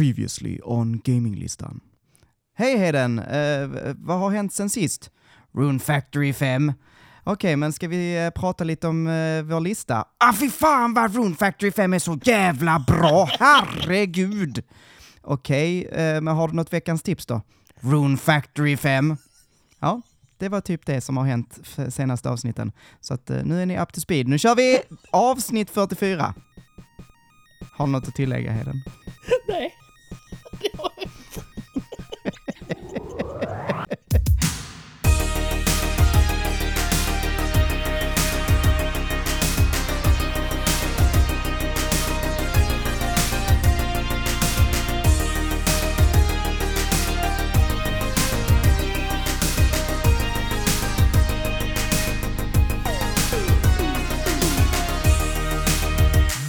Previously on Gaminglistan. Hej Heden! Eh, vad har hänt sen sist? Rune Factory 5. Okej, men ska vi eh, prata lite om eh, vår lista? Ah fy fan vad Rune Factory 5 är så jävla bra! Herregud! Okej, eh, men har du något veckans tips då? Rune Factory 5. Ja, det var typ det som har hänt senaste avsnitten. Så att eh, nu är ni up to speed. Nu kör vi avsnitt 44. Har du något att tillägga Heden? Nej.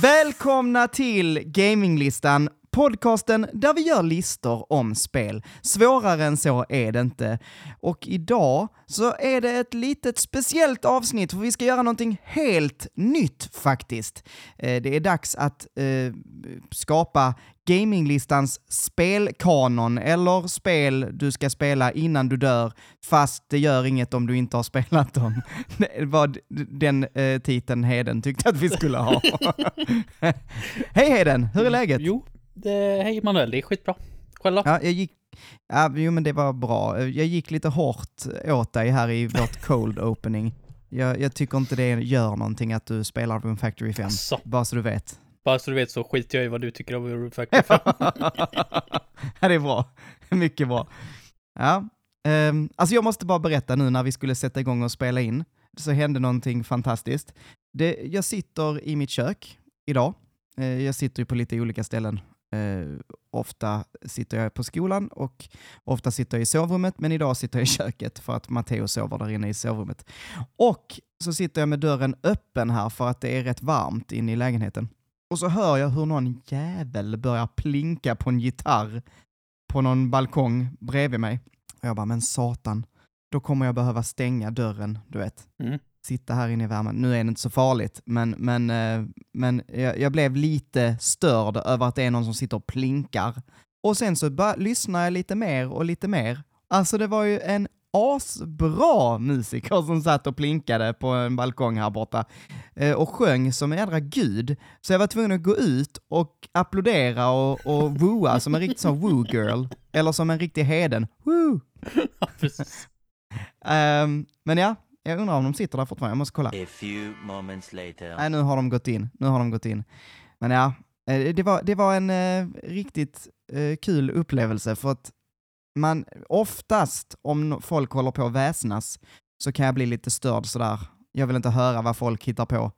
Välkomna till Gaminglistan, podcasten där vi gör listor om spel. Svårare än så är det inte. Och idag så är det ett litet speciellt avsnitt för vi ska göra någonting helt nytt faktiskt. Eh, det är dags att eh, skapa Gaminglistans spelkanon, eller spel du ska spela innan du dör, fast det gör inget om du inte har spelat dem. Det var den eh, titeln Heden tyckte att vi skulle ha. Hej Heden, hur är läget? Jo, det, hej Manuel, det är skitbra. Själv då? Ja, jag gick... Ja, jo men det var bra. Jag gick lite hårt åt dig här i vårt cold opening. Jag, jag tycker inte det gör någonting att du spelar Room Factory 5. Asså, Bara så du vet. bara så du vet så skiter jag i vad du tycker om Rune Factory 5. ja, det är bra. Mycket bra. Ja, ehm, alltså jag måste bara berätta nu när vi skulle sätta igång och spela in, så hände någonting fantastiskt. Det, jag sitter i mitt kök idag. Eh, jag sitter ju på lite olika ställen. Eh, ofta sitter jag på skolan och ofta sitter jag i sovrummet, men idag sitter jag i köket för att Matteo sover där inne i sovrummet. Och så sitter jag med dörren öppen här för att det är rätt varmt inne i lägenheten. Och så hör jag hur någon jävel börjar plinka på en gitarr på någon balkong bredvid mig. Och jag bara, men satan, då kommer jag behöva stänga dörren, du vet. Mm. Sitta här inne i värmen. Nu är det inte så farligt, men, men, eh, men jag, jag blev lite störd över att det är någon som sitter och plinkar. Och sen så bara lyssnar jag lite mer och lite mer. Alltså det var ju en asbra musiker som satt och plinkade på en balkong här borta eh, och sjöng som en jädra gud. Så jag var tvungen att gå ut och applådera och, och wooa som en riktig sån woo-girl. Eller som en riktig heden. Woo! Ehm, men ja, jag undrar om de sitter där fortfarande. Jag måste kolla. A few moments later. Nej, nu har de gått in. Nu har de gått in. Men ja, eh, det var, det var en eh, riktigt eh, kul upplevelse för att man oftast, om folk håller på att väsnas, så kan jag bli lite störd sådär. Jag vill inte höra vad folk hittar på.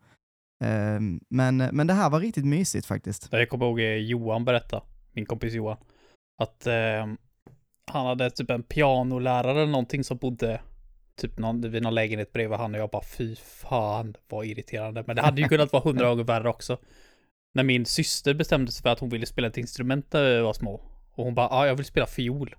Ehm, men, men det här var riktigt mysigt faktiskt. Jag kommer ihåg eh, Johan berätta, min kompis Johan, att eh, han hade typ en pianolärare eller någonting som bodde typ någon, vid någon lägenhet bredvid han och jag bara fy fan vad irriterande. Men det hade ju kunnat vara hundra gånger värre också. När min syster bestämde sig för att hon ville spela ett instrument när vi var små. Och hon bara, ja jag vill spela fiol.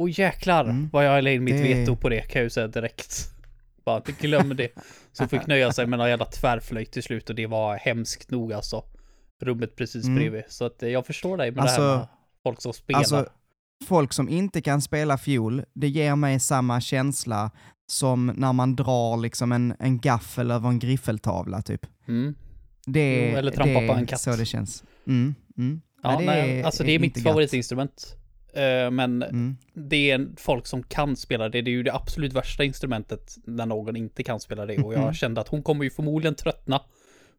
Och jäklar Mm. vad jag la in mitt Det- veto på det kan jag ju säga direkt. Bara, glöm det. Så fick nöja sig med någon jävla tvärflöjt till slut och det var hemskt nog alltså. Rummet precis Mm. bredvid. Så att eh, jag förstår dig med det Alltså- här med folk som spelar. Alltså, folk som inte kan spela fiol, det ger mig samma känsla som när man drar liksom en, en gaffel över en griffeltavla typ. mm. Det, Jo, eller trampa det på en är katt. så det känns. Mm, mm. Ja, det nej, alltså det är inte mitt favoritinstrument. Eh, men Mm. det är folk som kan spela det. Det är ju det absolut värsta instrumentet när någon inte kan spela det. Och jag Mm. kände att hon kommer ju förmodligen tröttna.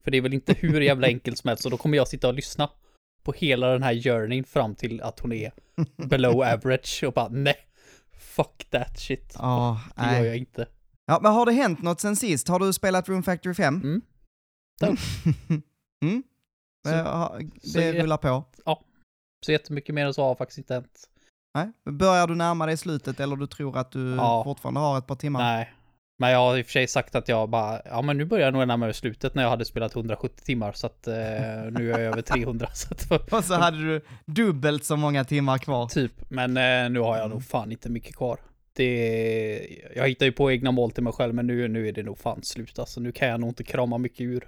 För det är väl inte hur jävla enkelt som helst. Så då kommer jag sitta och lyssna på hela den här journeyn fram till att hon är below average. Och bara nej, fuck that shit. Ja, det gör nej. jag inte. Ja, men har det hänt något sen sist? Har du spelat Room Factory 5? Mm. mm? Så- Eh, så det rullar på. Så jättemycket mer än så har faktiskt inte hänt. Nej? Börjar du närma dig slutet eller du tror att du Ja. fortfarande har ett par timmar? Nej. Men jag har i och för sig sagt att jag bara, ja men nu börjar jag nog närma mig slutet när jag hade spelat 170 timmar. Så att eh, nu är jag över 300. Så att, Och så hade du dubbelt så många timmar kvar. Typ, men eh, nu har jag nog fan inte mycket kvar. Det, jag hittar ju på egna mål till mig själv, men nu, nu är det nog fan slut alltså. Nu kan jag nog inte krama mycket ur.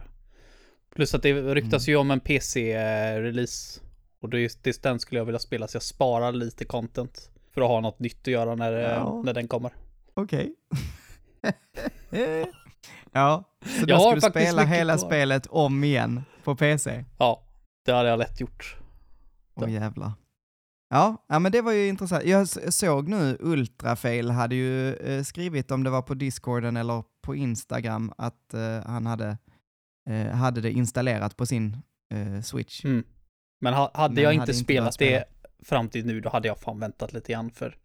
Plus att det ryktas ju om en PC-release. Och det, det, den skulle jag vilja spela så jag sparar lite content. För att ha något nytt att göra när, eh, Ja. när den kommer. Okej. ja, så Jag då har ska du spela hela kvar. spelet om igen på PC? Ja, det hade jag lätt gjort. Åh jävlar. Ja, ja, men det var ju intressant. Jag såg nu Ultrafail hade ju eh, skrivit om det var på Discorden eller på Instagram att eh, han hade, eh, hade det installerat på sin eh, Switch. Mm. Men ha, hade Men jag hade inte inte spelat det fram till nu, då hade jag fan väntat lite grann för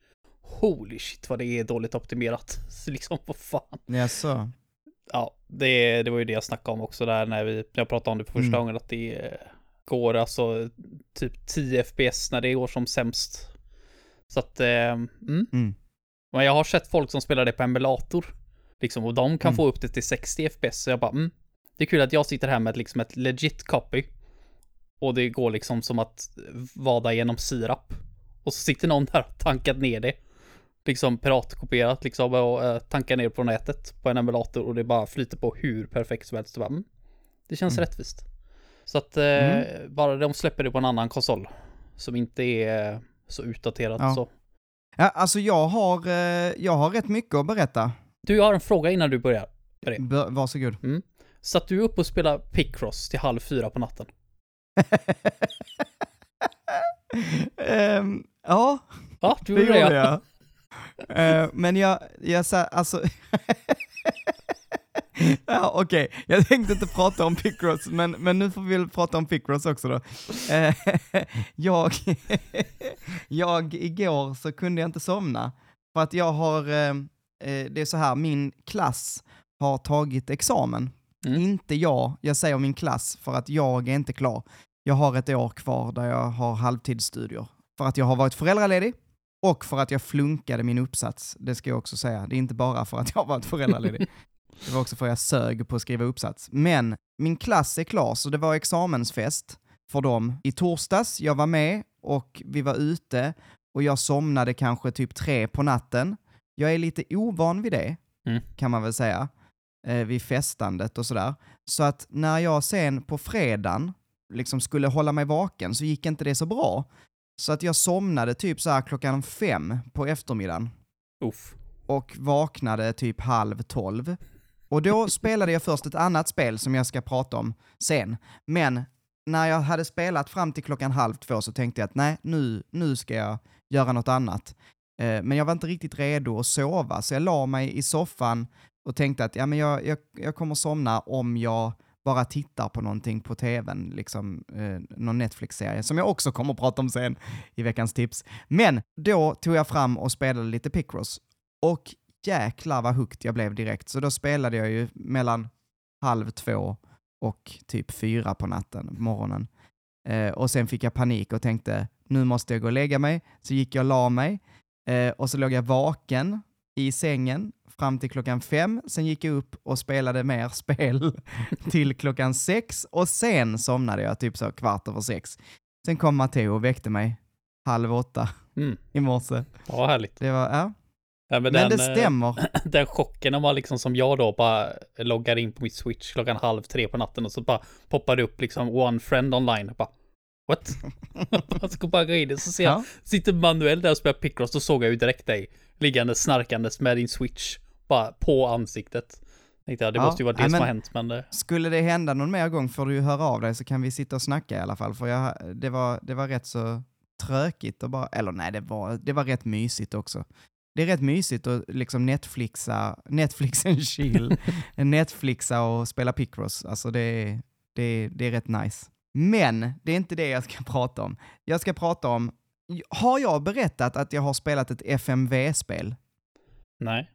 holy shit vad det är dåligt optimerat. Så liksom, vad fan. Jaså? Ja, det, det var ju det jag snackade om också där när vi, när jag pratade om det för första Mm. gången, att det går alltså typ 10 FPS när det går som sämst. Så att, eh, mm. Mm. Men jag har sett folk som spelar det på emulator. Liksom, och de kan Mm. få upp det till 60 FPS. Så jag bara, mm. Det är kul att jag sitter här med liksom ett legit copy. Och det går liksom som att vada genom sirap. Och så sitter någon där och tankat ner det. Liksom piratkopierat liksom och uh, tankar ner på nätet på en emulator och det bara flyter på hur perfekt som helst. Mm. Det känns Mm. rättvist. Så att eh, bara de släpper det på en annan konsol. Som inte är eh, så utdaterad Ja. så. Ja, alltså jag har, eh, jag har rätt mycket att berätta. Du, jag har en fråga innan du börjar. B- varsågod. Satt du upp och spelade Picross till halv fyra på natten? Ehm, ja, Ja, du det gjorde jag. Eh, men jag, jag sa, alltså... ja, okej. Jag tänkte inte prata om Picross, men, men nu får vi väl prata om Picross också då. Eh, jag, jag, igår så kunde jag inte somna, för att jag har, eh, det är så här, min klass har tagit examen. Mm. Inte jag, jag säger min klass för att jag är inte klar. Jag har ett år kvar där jag har halvtidsstudier. För att jag har varit föräldraledig och för att jag flunkade min uppsats. Det ska jag också säga. Det är inte bara för att jag varit föräldraledig. Det var också för att jag sög på att skriva uppsats. Men min klass är klar, så det var examensfest för dem i torsdags. Jag var med och vi var ute och jag somnade kanske typ tre på natten. Jag är lite ovan vid det, Mm. kan man väl säga, eh, vid festandet och sådär. Så att när jag sen på fredagen liksom skulle hålla mig vaken så gick inte det så bra. Så att jag somnade typ så här klockan fem på eftermiddagen Uff. och vaknade typ halv tolv. Och då spelade jag först ett annat spel som jag ska prata om sen. Men när jag hade spelat fram till klockan halv två så tänkte jag att nej, nu, nu ska jag göra något annat. Eh, men jag var inte riktigt redo att sova, så jag la mig i soffan och tänkte att ja, men jag, jag, jag kommer somna om jag bara tittar på någonting på tvn, liksom eh, någon Netflix-serie, som jag också kommer att prata om sen i veckans tips. Men då tog jag fram och spelade lite Picross och jäklar vad hooked jag blev direkt. Så då spelade jag ju mellan halv två och typ fyra på natten, morgonen. Eh, och sen fick jag panik och tänkte, nu måste jag gå och lägga mig. Så gick jag och la mig eh, och så låg jag vaken i sängen fram till klockan fem. Sen gick jag upp och spelade mer spel till klockan sex och sen somnade jag typ så kvart över sex. Sen kom Matteo och väckte mig halv åtta Mm. i morse. Ja, härligt. Det var, ja. Ja, men Men den, det eh, stämmer. den chocken när man liksom som jag då bara loggar in på mitt switch klockan halv tre på natten och så bara poppar det upp liksom one friend online. Bara, what? jag ska bara gå in och så ser jag, Ja. sitter Manuel där och spelar Picross, då såg jag ju direkt dig liggande snarkandes med din switch bara på ansiktet. Tänkte jag, det Ja, måste ju vara det nej, som men- har hänt, men det, Skulle det hända någon mer gång får du ju höra av dig så kan vi sitta och snacka i alla fall. För jag, det, var, det var rätt så trökigt och bara, eller nej, det var, det var rätt mysigt också. Det är rätt mysigt att liksom Netflixa, Netflix and chill, Netflixa och spela Picross. Alltså det det, det är rätt nice. Men det är inte det jag ska prata om. Jag ska prata om, har jag berättat att jag har spelat ett FMV-spel? nej.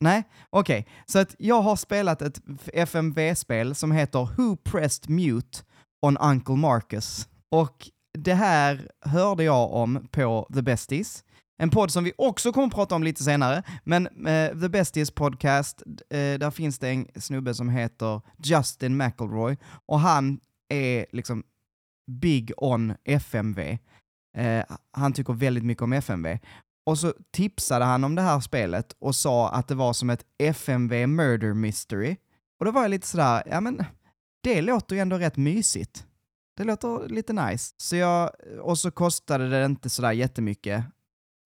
Nej, okej. Så att jag har spelat ett FMV-spel som heter Who Pressed Mute on Uncle Marcus. Och det här hörde jag om på The Besties. En podd som vi också kommer att prata om lite senare. Men eh, The Besties podcast, eh, där finns det en snubbe som heter Justin McElroy. Och han är liksom big on FMV. Eh, han tycker väldigt mycket om FMV. Och så tipsade han om det här spelet och sa att det var som ett FMV Murder Mystery. Och då var jag lite sådär, ja men det låter ju ändå rätt mysigt. det låter lite nice. Så jag, och så kostade det inte sådär jättemycket.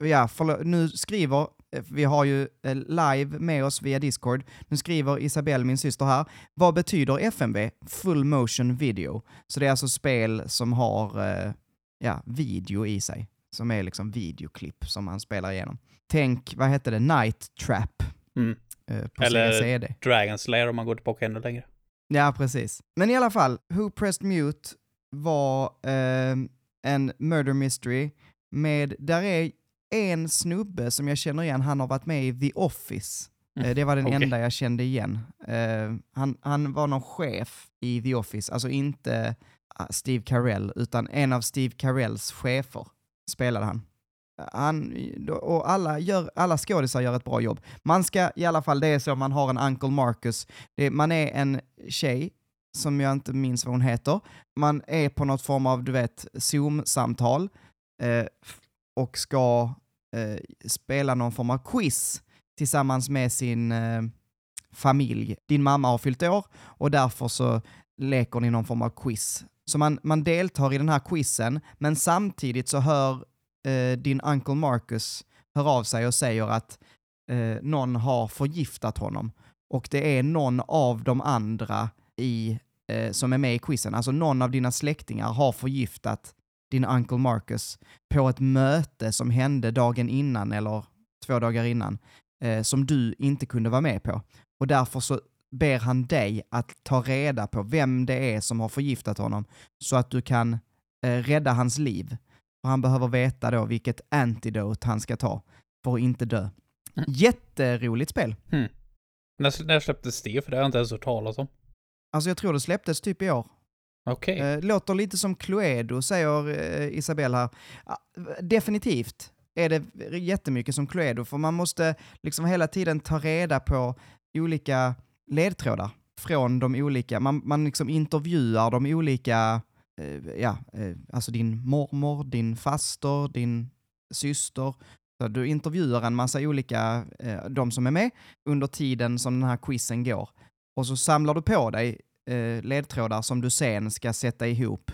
Ja, förlåt, nu skriver, vi har ju eh, live med oss via Discord, nu skriver Isabelle, min syster här, vad betyder FMV? Full motion video. Så det är alltså spel som har, eh, ja, video i sig. Som är liksom videoklipp som man spelar igenom. Tänk, vad hette det, Night Trap Mm. eh, på Eller- CD. Dragon Slayer om man går tillbaka ännu längre. Ja, precis. Men i alla fall, Who Pressed Mute var eh, en murder mystery med, där är en snubbe som jag känner igen, han har varit med i The Office. Mm, Eh, det var den okej. enda jag kände igen. Eh, han, han var någon chef i The Office, alltså inte ah, Steve Carell, utan en av Steve Carells chefer spelade han. Han, och alla, gör, alla skådisar gör ett bra jobb. Man ska i alla fall, det är så man har en Uncle Marcus, det, man är en tjej, som jag inte minns vad hon heter, man är på något form av, du vet, Zoom-samtal eh, och ska eh, spela någon form av quiz tillsammans med sin eh, familj. Din mamma har fyllt år och därför så leker ni någon form av quiz. Så man, man deltar i den här quizen, men samtidigt så hör eh, din Uncle Marcus hör av sig och säger att eh, någon har förgiftat honom. Och det är någon av de andra i, eh, som är med i quizen, alltså någon av dina släktingar har förgiftat din Uncle Marcus på ett möte som hände dagen innan eller två dagar innan, eh, som du inte kunde vara med på. Och därför så ber han dig att ta reda på vem det är som har förgiftat honom så att du kan eh, rädda hans liv. Och han behöver veta då vilket antidote han ska ta för att inte dö. Mm. Jätteroligt spel. När, när släpptes det? För det har jag inte ens hört talas om. Alltså jag tror det släpptes typ i år. Okej. Eh, låter lite som Cluedo, säger eh, Isabelle här. Definitivt är det jättemycket som Cluedo, för man måste liksom hela tiden ta reda på olika ledtrådar från de olika, man, man liksom intervjuar de olika, eh, ja, eh, alltså din mormor, din faster, din syster. Så du intervjuar en massa olika, eh, de som är med, under tiden som den här quizen går. Och så samlar du på dig eh, ledtrådar som du sen ska sätta ihop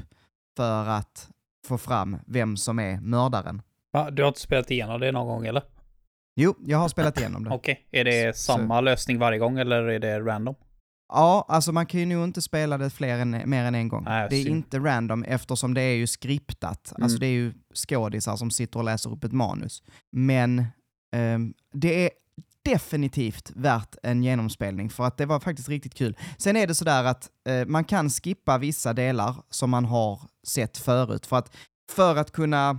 för att få fram vem som är mördaren. Va, du har inte spelat igenom det någon gång eller? Jo, jag har spelat igenom det. Okej. Är det Så- samma lösning varje gång eller är det random? Ja, alltså man kan ju nog inte spela det fler än, mer än en gång. Nej, det är synd. inte random eftersom det är ju skriptat. Alltså Mm. det är ju skådisar som sitter och läser upp ett manus. Men ehm, det är definitivt värt en genomspelning för att det var faktiskt riktigt kul. Sen är det sådär att eh, man kan skippa vissa delar som man har sett förut för att, för att kunna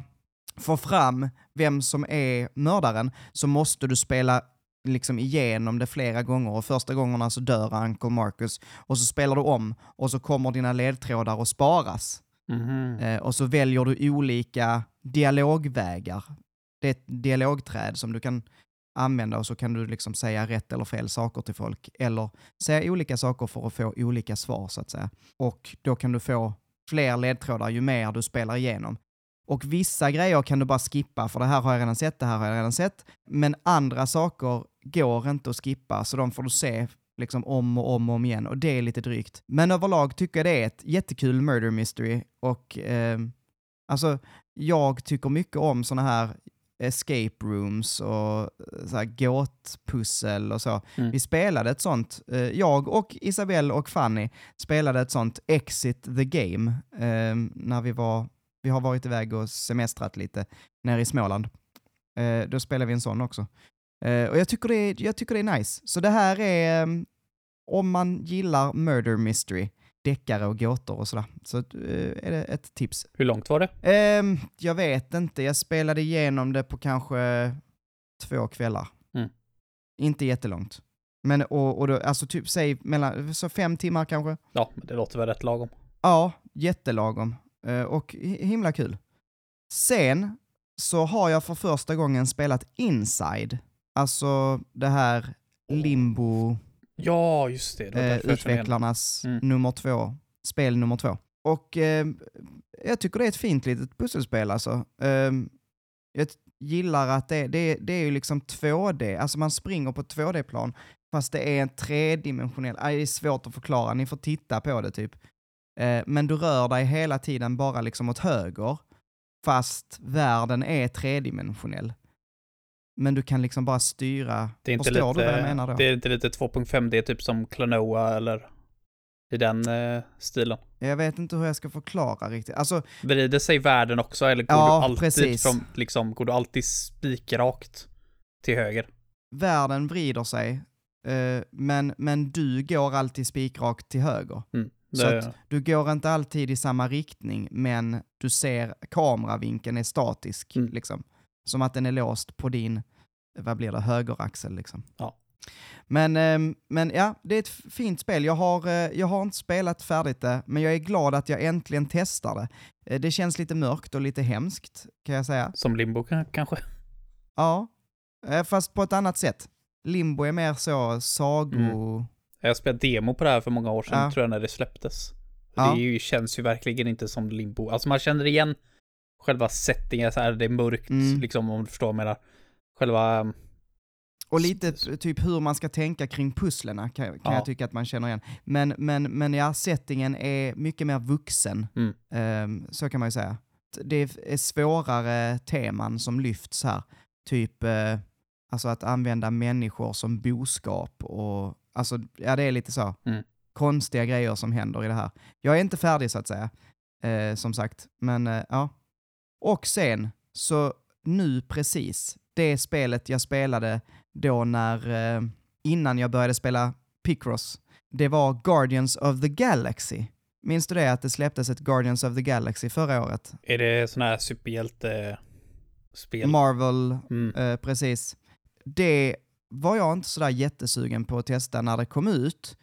få fram vem som är mördaren så måste du spela liksom igenom det flera gånger och första gångerna så dör Uncle Marcus och så spelar du om och så kommer dina ledtrådar att sparas. Mhm. Eh, och så väljer du olika dialogvägar. Det är ett dialogträd som du kan använda och så kan du liksom säga rätt eller fel saker till folk eller säga olika saker för att få olika svar så att säga. Och då kan du få fler ledtrådar ju mer du spelar igenom. Och vissa grejer kan du bara skippa, för det här har jag redan sett, det här har jag redan sett. Men andra saker går inte att skippa, så de får du se liksom om och om och om igen och det är lite drygt. Men överlag tycker jag det är ett jättekul murder mystery och eh, alltså jag tycker mycket om sådana här escape rooms och eh, så här gåtpussel och så. Mm. Vi spelade ett sånt, eh, jag och Isabelle och Fanny spelade ett sånt Exit the Game eh, när vi var, vi har varit iväg och semestrat lite nere i Småland. Eh, då spelade vi en sån också. Eh, och jag tycker, det är, jag tycker det är nice. Så det här är, um, om man gillar murder mystery, deckare och gåtor och sådär, så eh, är det ett tips. Hur långt var det? Ehm, jag vet inte, jag spelade igenom det på kanske två kvällar. Mm. Inte jättelångt. Men och, och då, alltså typ, säg mellan, så fem timmar kanske? Ja, det låter väl rätt lagom. Ja, jättelagom. Eh, och hi- himla kul. Sen så har jag för första gången spelat Inside. Alltså det här Limbo, Ja, just det. det eh, utvecklarnas Mm. nummer två, spel nummer två. Och eh, jag tycker det är ett fint litet pusselspel alltså. Eh, jag gillar att det, det, det är ju liksom 2D, alltså man springer på ett 2D-plan fast det är en tredimensionell, det är svårt att förklara, ni får titta på det typ. Eh, men du rör dig hela tiden bara liksom åt höger, fast världen är tredimensionell. Men du kan liksom bara styra. Det är inte Förstår lite, du vad jag menar då? Det är inte lite 2.5, det är typ som Klonoa eller i den eh, stilen. Jag vet inte hur jag ska förklara riktigt. Alltså, Vrider sig världen också eller går Ja, du alltid precis. från, liksom, går du alltid spikrakt till höger? världen vrider sig, eh, men, men du går alltid spikrakt till höger. Mm. Så att du går inte alltid i samma riktning, men du ser kameravinkeln är statisk, Mm. liksom. Som att den är låst på din, vad blir det, högeraxel liksom. Ja. Men, ehm, men ja, det är ett fint spel. Jag har, eh, jag har inte spelat färdigt det, men jag är glad att jag äntligen testar det. Eh, Det känns lite mörkt och lite hemskt, kan jag säga. som Limbo kanske? Ja, eh, fast på ett annat sätt. Limbo är mer så sago... Jag spelade demo på det här för många år sedan, Ja. tror jag, när det släpptes. Ja. Det ju, känns ju verkligen inte som Limbo. Alltså man känner igen själva settingen, så här, det är mörkt, Mm. liksom om du förstår vad jag menar. Själva, um, Och lite typ hur man ska tänka kring pusslerna kan, kan Ja. jag tycka att man känner igen. Men, men, men ja, settingen är mycket mer vuxen. Mm. Ehm, så kan man ju säga. Det är svårare teman som lyfts här. Typ eh, alltså att använda människor som boskap och alltså, ja det är lite så. Mm. Konstiga grejer som händer i det här. Jag är inte färdig så att säga, eh, som sagt. Men eh, ja. Och sen, så nu precis, det spelet jag spelade då när, eh, innan jag började spela Picross, det var Guardians of the Galaxy. Minns du det, att det släpptes ett Guardians of the Galaxy förra året? är det sån här superhjälte-spel? Marvel, Mm. eh, precis. Det var jag inte sådär jättesugen på att testa när det kom ut.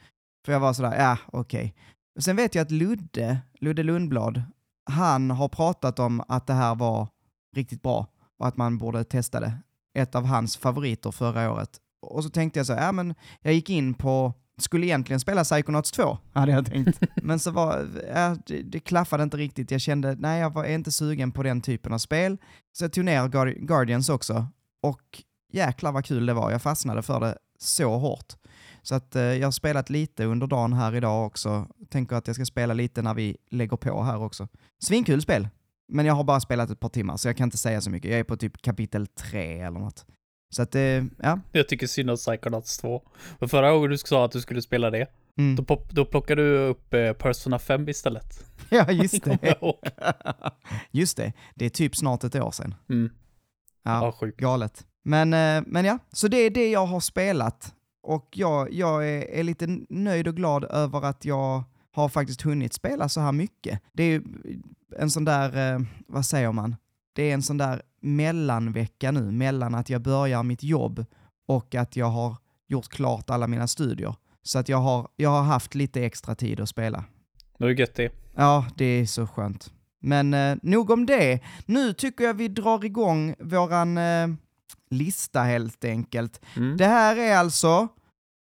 För jag var sådär, ja okej. Sen vet jag att Ludde, Ludde Lundblad, han har pratat om att det här var riktigt bra och att man borde testa det. Ett av hans favoriter förra året. Och så tänkte jag så, ja men jag gick in på, skulle egentligen spela Psychonauts 2, hade jag tänkt. men så var, ja, det, det klaffade inte riktigt. Jag kände, nej jag var inte sugen på den typen av spel. Så jag tog ner Guar- Guardians också. Och jäklar vad kul det var. Jag fastnade för det så hårt. Så att eh, jag har spelat lite under dagen här idag också. Tänker att jag ska spela lite när vi lägger på här också. Svinkul spel. Men jag har bara spelat ett par timmar så jag kan inte säga så mycket. Jag är på typ kapitel 3 eller något. Så att, eh, ja. Jag tycker synd om Psychonauts 2. För förra gången du sa att du skulle spela det, Mm. då, pop, då plockade du upp eh, Persona 5 istället. Ja, just det. just det. Det är typ snart ett år sedan. Mm. Ja. Ja, sjukt. Galet. Men, eh, men ja, så det är det jag har spelat. Och jag, jag är, är lite nöjd och glad över att jag har faktiskt hunnit spela så här mycket. Det är en sån där, eh, vad säger man? Det är en sån där mellanvecka nu, mellan att jag börjar mitt jobb och att jag har gjort klart alla mina studier. Så att jag har, jag har haft lite extra tid att spela. Det är gött det. Ja, det är så skönt. Men eh, nog om det. Nu tycker jag vi drar igång våran eh, lista helt enkelt. Mm. Det här är alltså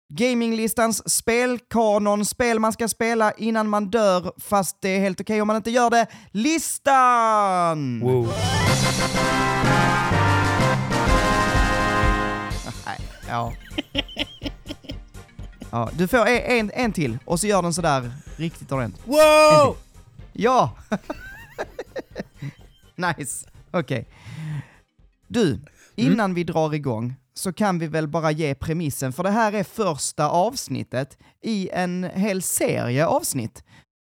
Gaminglistans spelkanon, spel man ska spela innan man dör, fast det är helt okej om man inte gör det. Listan! Wow. Ja. ja. Du får en, en, till och så gör den sådär riktigt ordentligt. Wow! Ja! nice. Okej. Du, Mm. innan vi drar igång så kan vi väl bara ge premissen, för det här är första avsnittet i en hel serie avsnitt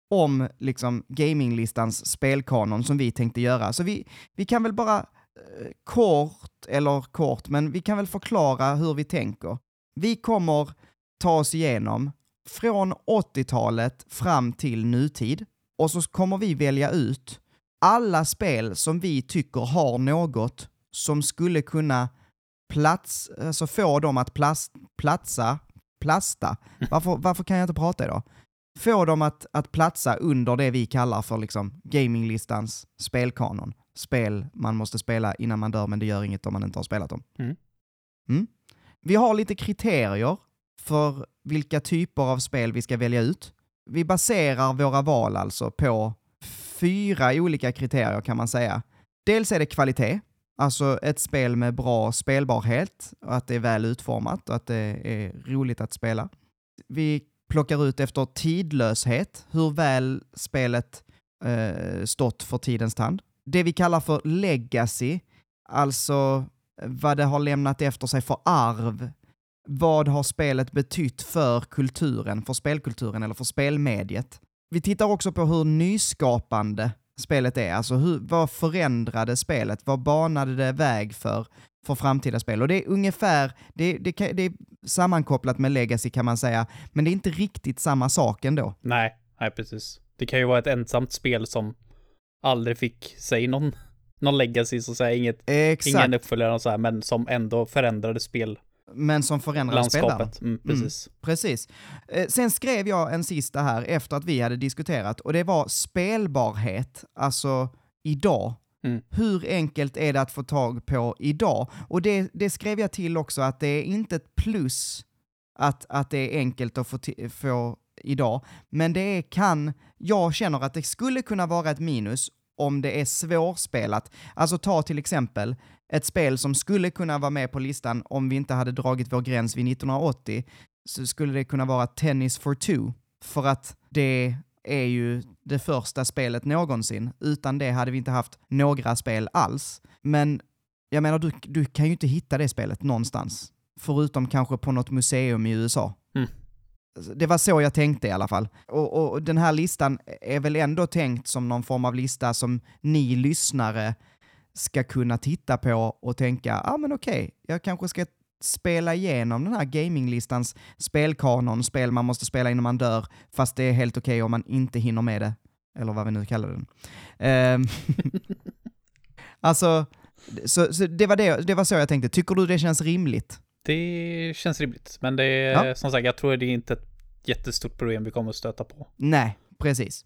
om liksom gaminglistans spelkanon som vi tänkte göra. Så vi, vi kan väl bara eh, kort, eller kort, men vi kan väl förklara hur vi tänker. Vi kommer ta oss igenom från 80-talet fram till nutid och så kommer vi välja ut alla spel som vi tycker har något som skulle kunna plats, alltså få dem att plats, platsa, plasta. Varför, varför kan jag inte prata idag? Få dem att, att platsa under det vi kallar för liksom gaminglistans spelkanon. Spel man måste spela innan man dör, men det gör inget om man inte har spelat dem. Mm. Mm. Vi har lite kriterier för vilka typer av spel vi ska välja ut. Vi baserar våra val alltså på fyra olika kriterier kan man säga. Dels är det kvalitet, alltså ett spel med bra spelbarhet och att det är väl utformat och att det är roligt att spela. Vi plockar ut efter tidlöshet, hur väl spelet eh, stått för tidens tand. Det vi kallar för legacy, alltså vad det har lämnat efter sig för arv. Vad har spelet betytt för kulturen, för spelkulturen eller för spelmediet? Vi tittar också på hur nyskapande spelet är, alltså hur, vad förändrade spelet? Vad banade det väg för, för framtida spel? Och det är ungefär, det, det, det är sammankopplat med legacy kan man säga, men det är inte riktigt samma sak ändå. Nej, nej precis. Det kan ju vara ett ensamt spel som aldrig fick sig någon, någon legacy, så att säga. Inget, Exakt, ingen uppföljare och så här, men som ändå förändrade men som förändrade spelvärlden. spellandskapet. Mm, precis. Precis. Eh, sen skrev jag en sista här efter att vi hade diskuterat och det var spelbarhet, alltså idag. Mm. Hur enkelt är det att få tag på idag? Och det, det skrev jag till också att det är inte ett plus att, att det är enkelt att få, få idag, men det är, kan, jag känner att det skulle kunna vara ett minus om det är svårspelat. Alltså ta till exempel ett spel som skulle kunna vara med på listan om vi inte hade dragit vår gräns vid 1980, så skulle det kunna vara Tennis for two. För att det är ju det första spelet någonsin. Utan det hade vi inte haft några spel alls. Men jag menar, du, du kan ju inte hitta det spelet någonstans. Förutom kanske på något museum i USA. Mm. Alltså, det var så jag tänkte i alla fall. Och, och den här listan är väl ändå tänkt som någon form av lista som ni lyssnare ska kunna titta på och tänka, ja ah, men okej, jag kanske ska spela igenom den här gaminglistans spelkanon, spel man måste spela innan man dör, fast det är helt okej om man inte hinner med det. Eller vad vi nu kallar den. Ehm, alltså, så, så det, var det, det var så jag tänkte. Tycker du det känns rimligt? Det känns rimligt, men det är Ja. som sagt, jag tror det är inte ett jättestort problem vi kommer att stöta på. Nej, precis.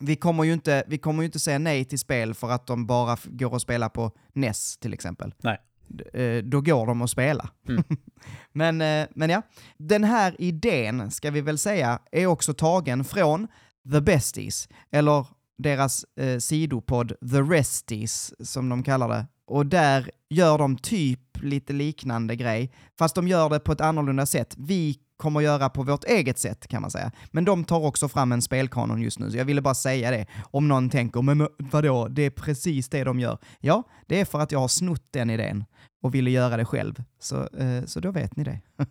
Vi kommer ju inte, vi kommer ju inte säga nej till spel för att de bara går att spela på NES till exempel. Nej. D- eh, Då går de att spela. Mm. men, eh, men ja, den här idén, ska vi väl säga, är också tagen från The Besties, eller deras eh, sidopodd The Resties, som de kallar det. Och där gör de typ lite liknande grej, fast de gör det på ett annorlunda sätt. Vi kommer göra på vårt eget sätt kan man säga. Men de tar också fram en spelkanon just nu, så jag ville bara säga det. Om någon tänker, men vadå, det är precis det de gör. Ja, det är för att jag har snott den idén och ville göra det själv. Så, eh, så då vet ni det.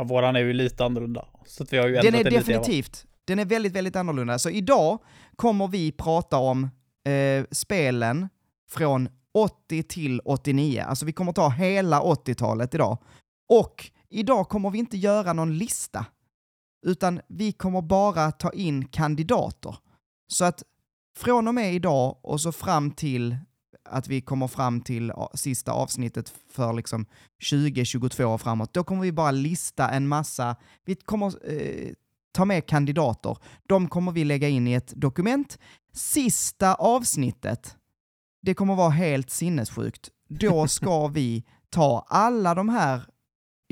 Ja, våran är ju lite annorlunda. Så vi har ju Den är lite. definitivt, den är väldigt, väldigt annorlunda. Så idag kommer vi prata om eh, spelen från 80 till 89. Alltså vi kommer ta hela 80-talet idag. Och idag kommer vi inte göra någon lista, utan vi kommer bara ta in kandidater. Så att från och med idag och så fram till att vi kommer fram till sista avsnittet för liksom 2022 och framåt, då kommer vi bara lista en massa, vi kommer eh, ta med kandidater. De kommer vi lägga in i ett dokument. Sista avsnittet, det kommer vara helt sinnessjukt. Då ska vi ta alla de här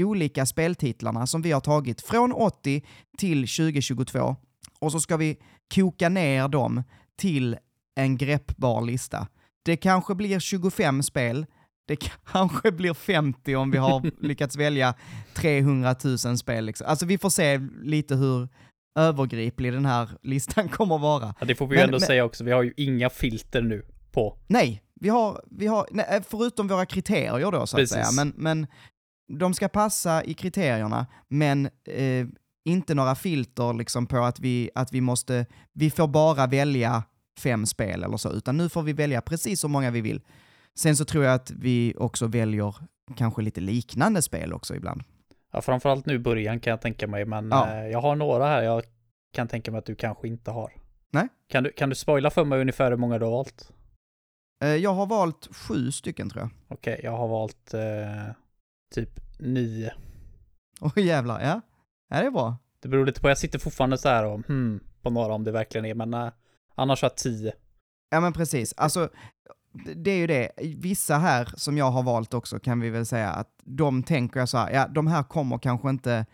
olika speltitlarna som vi har tagit från 80 till 2022 och så ska vi koka ner dem till en greppbar lista. Det kanske blir 25 spel, det kanske blir 50 om vi har lyckats välja 300 000 spel. Liksom. Alltså vi får se lite hur övergriplig den här listan kommer vara. Ja, det får vi ju Men- ändå men- säga också. Vi har ju inga filter nu på. Nej, vi har, vi har nej, förutom våra kriterier då så att Precis. säga, men, men de ska passa i kriterierna, men eh, inte några filter liksom på att vi, att vi måste, vi får bara välja fem spel eller så, utan nu får vi välja precis så många vi vill. Sen så tror jag att vi också väljer kanske lite liknande spel också ibland. Ja, framförallt nu i början kan jag tänka mig, men Ja. eh, jag har några här jag kan tänka mig att du kanske inte har. Nej. Kan du, kan du spoila för mig ungefär hur många du har valt? Eh, jag har valt sju stycken tror jag. Okej, jag har valt eh, typ nio. Åh jävlar, ja. Ja, det är bra. Det beror lite på, jag sitter fortfarande så här och hmm, på några om det verkligen är, men eh, annars har jag tio. Ja men precis, alltså det är ju det, vissa här som jag har valt också kan vi väl säga att de tänker jag så här, ja de här kommer kanske inte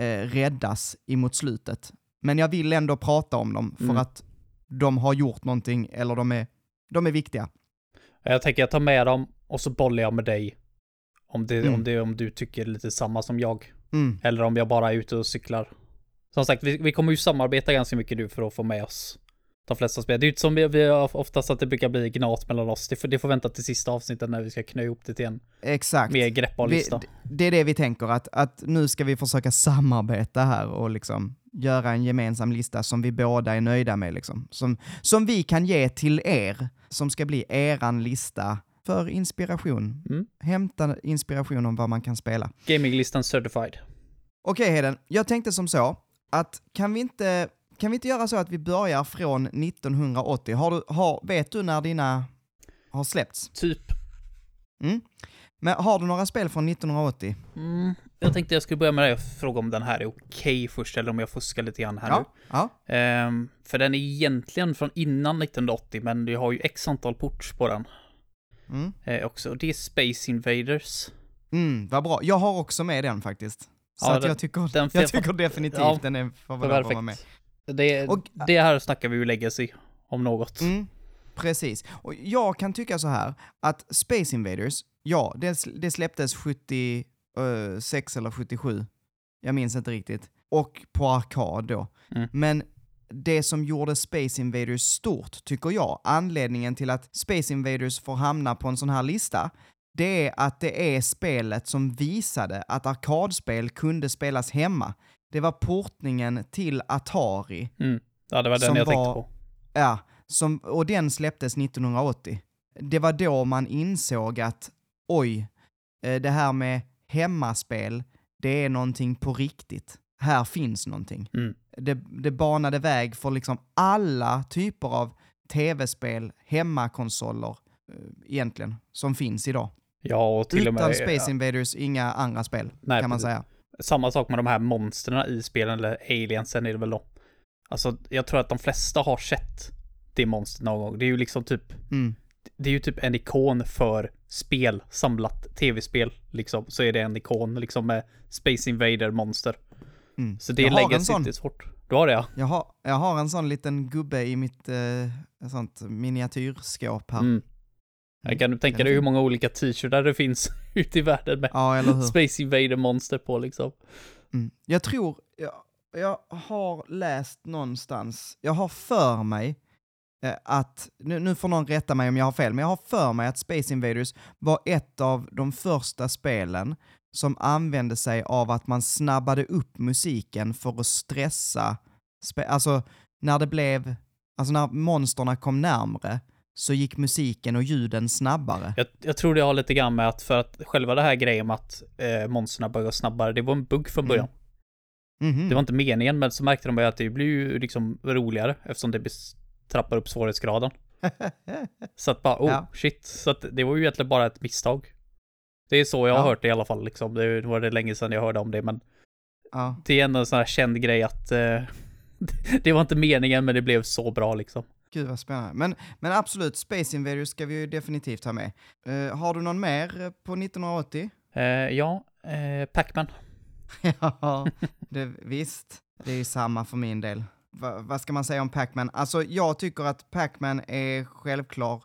eh, räddas emot slutet. Men jag vill ändå prata om dem för Mm. att de har gjort någonting eller de är, de är viktiga. Jag tänker jag tar med dem och så bollar jag med dig. Om det, Mm. om det om du tycker lite samma som jag. Mm. Eller om jag bara är ute och cyklar Som sagt, vi, vi kommer ju samarbeta ganska mycket nu för att få med oss de flesta spel. Det är ju som vi, vi oftast att det brukar bli gnat mellan oss. Det får, det får vänta till sista avsnittet när vi ska knö ihop det till en Exakt. mer greppbar Vi, lista. d- det är det vi tänker, att, att nu ska vi försöka samarbeta här och liksom göra en gemensam lista som vi båda är nöjda med. Liksom. Som, som vi kan ge till er, som ska bli eran lista för inspiration. Mm. Hämta inspiration om vad man kan spela. Gaminglistan certified. Okej Heden, jag tänkte som så, att kan vi inte, kan vi inte göra så att vi börjar från 1980? Har du, har, vet du när dina har släppts? Typ. Mm? Men har du några spel från 1980? Mm, jag tänkte jag skulle börja med det och fråga om den här är okej först eller om jag fuskar lite grann här nu. Ja. ja. Ehm, för den är egentligen från innan 1980, men du har ju x antal ports på den Mm. eh, också. Det är Space Invaders. Mm, vad bra. Jag har också med den faktiskt. Så Ja, att den- jag tycker, jag tycker definitivt Ja, den är får väl att vara med. Det, Och- det här snackar vi ju legacy om något. Mm, precis. Och jag kan tycka så här, att Space Invaders, ja, det, det släpptes 76 eller 77. Jag minns inte riktigt. Och på arkad då. Mm. Men det som gjorde Space Invaders stort, tycker jag, anledningen till att Space Invaders får hamna på en sån här lista, det är att det är spelet som visade att arkadspel kunde spelas hemma. Det var portningen till Atari Mm. Ja, det var den jag tänkte var- på. Ja, som, och den släpptes 1980. Det var då man insåg att oj, eh, det här med hemmaspel, det är någonting på riktigt. Här finns någonting. Mm. Det, det banade väg för liksom alla typer av tv-spel, hemmakonsoler, eh, egentligen, som finns idag. Ja, och till Utan och med... Space ja, Invaders, inga andra spel, Nej, kan man precis. säga. Samma sak med de här monstren i spelen, eller aliensen är det väl då. Alltså, jag tror att de flesta har sett det monstret någon gång. Det är ju liksom typ, Mm. det är ju typ en ikon för spel, samlat tv-spel, liksom. Så är det en ikon, liksom med Space Invader monster. Mm. Så det lägger sån. inte svårt. Du har det ja? Jag har, jag har en sån liten gubbe i mitt eh, sånt miniatyrskåp här. Mm. Jag kan tänka dig hur många olika t-shirtar det finns ute i världen med Ja? Space Invader monster på liksom. Mm. Jag tror, jag, jag har läst någonstans, jag har för mig eh, att, nu, nu får någon rätta mig om jag har fel, men jag har för mig att Space Invaders var ett av de första spelen som använde sig av att man snabbade upp musiken för att stressa, alltså när det blev, alltså när monsterna kom närmre så gick musiken och ljuden snabbare. Jag, jag tror det har lite grann med att för att själva det här grejen med att eh, monsterna börjar snabbare, det var en bugg från Mm. början. Mhm. Det var inte meningen, men så märkte de bara att det blir ju liksom roligare eftersom det trappar upp svårighetsgraden. Så att bara, oh Ja. shit. Så att det var ju egentligen bara ett misstag. Det är så jag har Ja. hört det i alla fall liksom. Det var det länge sedan jag hörde om det, men ja. det är ändå en sån här känd grej att eh, det var inte meningen, men det blev så bra liksom. Gud vad spännande. Men, men absolut, Space Invaders ska vi ju definitivt ha med. Eh, har du någon mer på 1980? Eh, ja, eh, Pac-Man. ja, det, visst. Det är ju samma för min del. Va, vad ska man säga om Pac-Man? Alltså, jag tycker att Pac-Man är självklar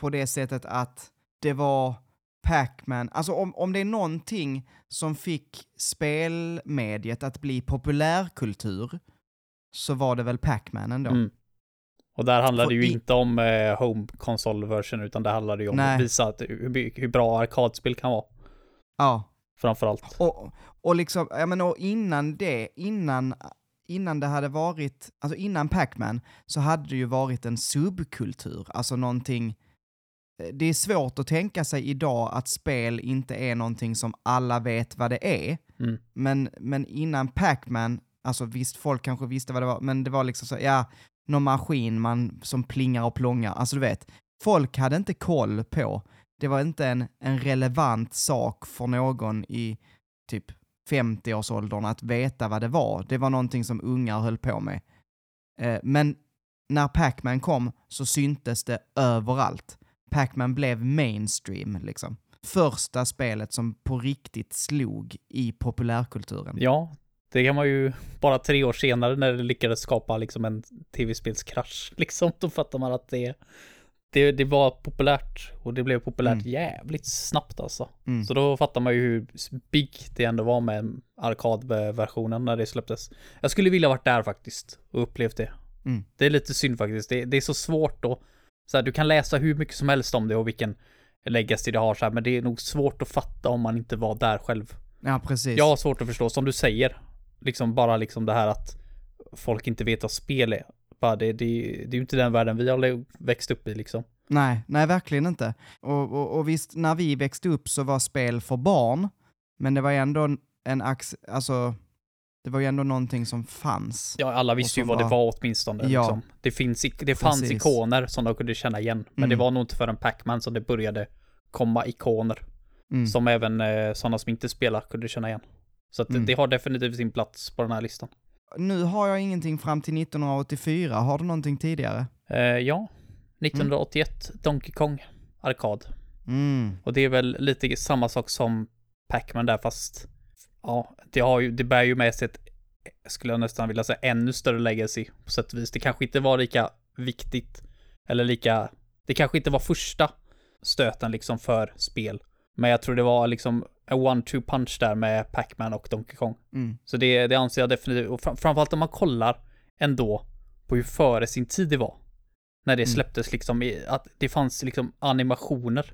på det sättet att det var Pac-Man, alltså om, om det är någonting som fick spelmediet att bli populärkultur så var det väl Pac-Man ändå. Mm. Och där handlar det ju i- inte om eh, home console version, utan det handlar ju om Nej. att visa att, hur, hur bra arkadspel kan vara. Ja. Framförallt. Och, och liksom, jag menar, och innan det, innan, innan det hade varit, alltså innan Pac-Man, så hade det ju varit en subkultur, alltså någonting, det är svårt att tänka sig idag att spel inte är någonting som alla vet vad det är, Mm. men, men innan Pac-Man, alltså visst, folk kanske visste vad det var, men det var liksom så, ja, någon maskin man, som plingar och plångar, alltså du vet, folk hade inte koll på, det var inte en, en relevant sak för någon i typ 50-årsåldern att veta vad det var. Det var någonting som ungar höll på med. Eh, men när Pac-Man kom så syntes det överallt. Pac-Man blev mainstream liksom. Första spelet som på riktigt slog i populärkulturen. Ja, det kan man ju bara tre år senare när det lyckades skapa liksom en tv-spelskrasch. Liksom, då fattar man att det, det, det var populärt och det blev populärt Mm. jävligt snabbt alltså. Mm. Så då fattar man ju hur big det ändå var med arkadversionen när det släpptes. Jag skulle vilja varit där faktiskt och upplevt det. Mm. Det är lite synd faktiskt. Det, det är så svårt då. Så här, du kan läsa hur mycket som helst om det och vilken legacy det har så här, men det är nog svårt att fatta om man inte var där själv. Ja, precis. Jag har svårt att förstå, som du säger. Liksom bara liksom det här att folk inte vet vad spel är. Bara det, det, det är ju inte den världen vi har växt upp i liksom. Nej, nej verkligen inte. Och, och, och visst, när vi växte upp så var spel för barn, men det var ändå en- ax, alltså, det var ju ändå någonting som fanns. Ja, alla visste ju vad det var- var åtminstone. Ja. Liksom. Det, finns, det fanns Precis. ikoner som de kunde känna igen. Men det Mm. var nog inte förrän Pac-Man som det började komma ikoner. Mm. Som även eh, sådana som inte spelar kunde känna igen. Så att Mm. det har definitivt sin plats på den här listan. Nu har jag ingenting fram till 1984, har du någonting tidigare? Eh, ja, 1981, Donkey Kong, arkad. Mm. Och det är väl lite samma sak som Pac-Man där, fast ja, det, har ju, det bär ju med sig ett, skulle jag nästan vilja säga, ännu större legacy på sätt och vis. Det kanske inte var lika viktigt, eller lika, det kanske inte var första stöten liksom för spel. Men jag tror det var liksom one-two punch där med Pac-Man och Donkey Kong. Mm. Så det, det anser jag definitivt, och fram, framförallt om man kollar ändå på hur före sin tid det var. När det Mm. släpptes liksom, i, att det fanns liksom animationer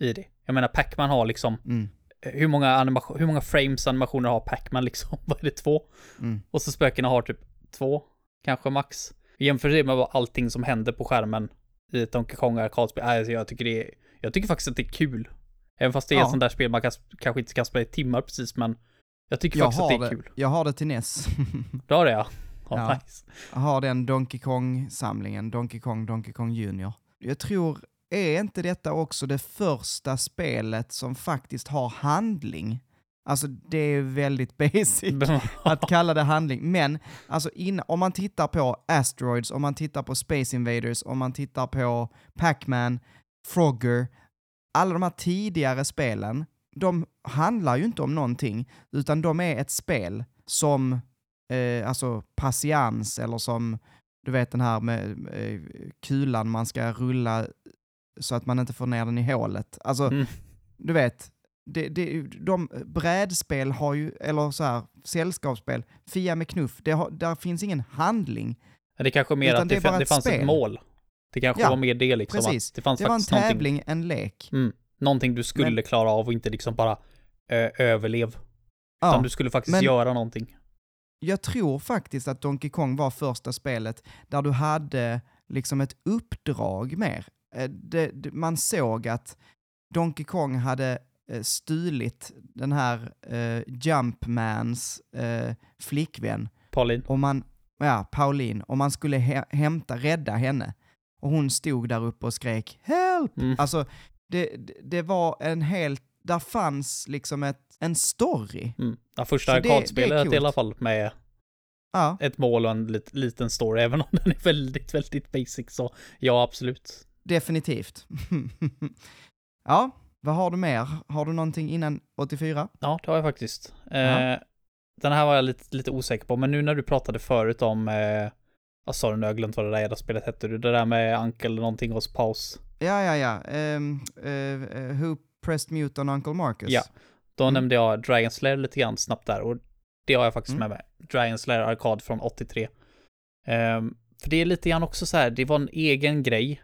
i det. Jag menar Pac-Man har liksom, Mm. eh, hur många, animation, hur många frames animationer har Pac-Man liksom? Vad är det, två? Mm. Och så spökena har typ två, kanske max. Jämför det med allting som händer på skärmen i Donkey Kong arkadspel. Alltså jag tycker det är, jag tycker faktiskt att det är kul. Även fast det är Ja. ett sånt där spel man kan, kanske inte kan spela i timmar precis, men jag tycker Jag faktiskt att det är det, kul. jag har det till NES. Du har det ja? Ja, Ja. nice. jag har den Donkey Kong-samlingen, Donkey Kong, Donkey Kong Junior. Jag tror, är inte detta också det första spelet som faktiskt har handling? Alltså det är väldigt basic att kalla det handling, men alltså in, om man tittar på Asteroids, om man tittar på Space Invaders, om man tittar på Pac-Man, Frogger, alla de här tidigare spelen, de handlar ju inte om någonting, utan de är ett spel som, eh, alltså patiens eller som, du vet den här med eh, kulan man ska rulla så att man inte får ner den i hålet. Alltså, Mm. du vet, det, det, de brädspel har ju, eller så här, sällskapsspel, Fia med knuff, det har, där finns ingen handling. Det är kanske mer att det det, ett fanns ett spel. mål. Det kanske Ja, var mer det liksom. precis. Att det fanns Det var en faktiskt någonting, tävling, en lek. mm, någonting du skulle Men- klara av och inte liksom bara ö, överlev. Ja, Utan du skulle faktiskt men- göra någonting. jag tror faktiskt att Donkey Kong var första spelet där du hade liksom ett uppdrag mer. Eh, Det, det, man såg att Donkey Kong hade eh, stulit den här eh, Jumpmans eh, flickvän Pauline. och man, ja, Pauline, och man skulle hä- hämta, rädda henne. Och hon stod där uppe och skrek “Help!” Mm. Alltså, det, det- var en helt, där fanns liksom ett, en story. Mm. Ja, första arkadspelet i alla fall med Ja, ett mål och en lit, liten story, även om den är väldigt, väldigt basic så ja, absolut. definitivt. ja, vad har du mer? Har du någonting innan 84? Ja, det har jag faktiskt. Ja. Eh, den här var jag lite, lite osäker på, men nu när du pratade förut om, eh, vad sa du nu, jag har glömt vad det där jävla spelet hette du, det där med Uncle någonting hos paus. Ja, ja, ja. Eh, eh, who pressed mute on Uncle Marcus? Ja. Då Mm. nämnde jag Dragon Slayer lite grann snabbt där och det har jag faktiskt Mm. med mig. Dragon Slayer arkad från 83. Ehm, för det är lite grann också så här, det var en egen grej.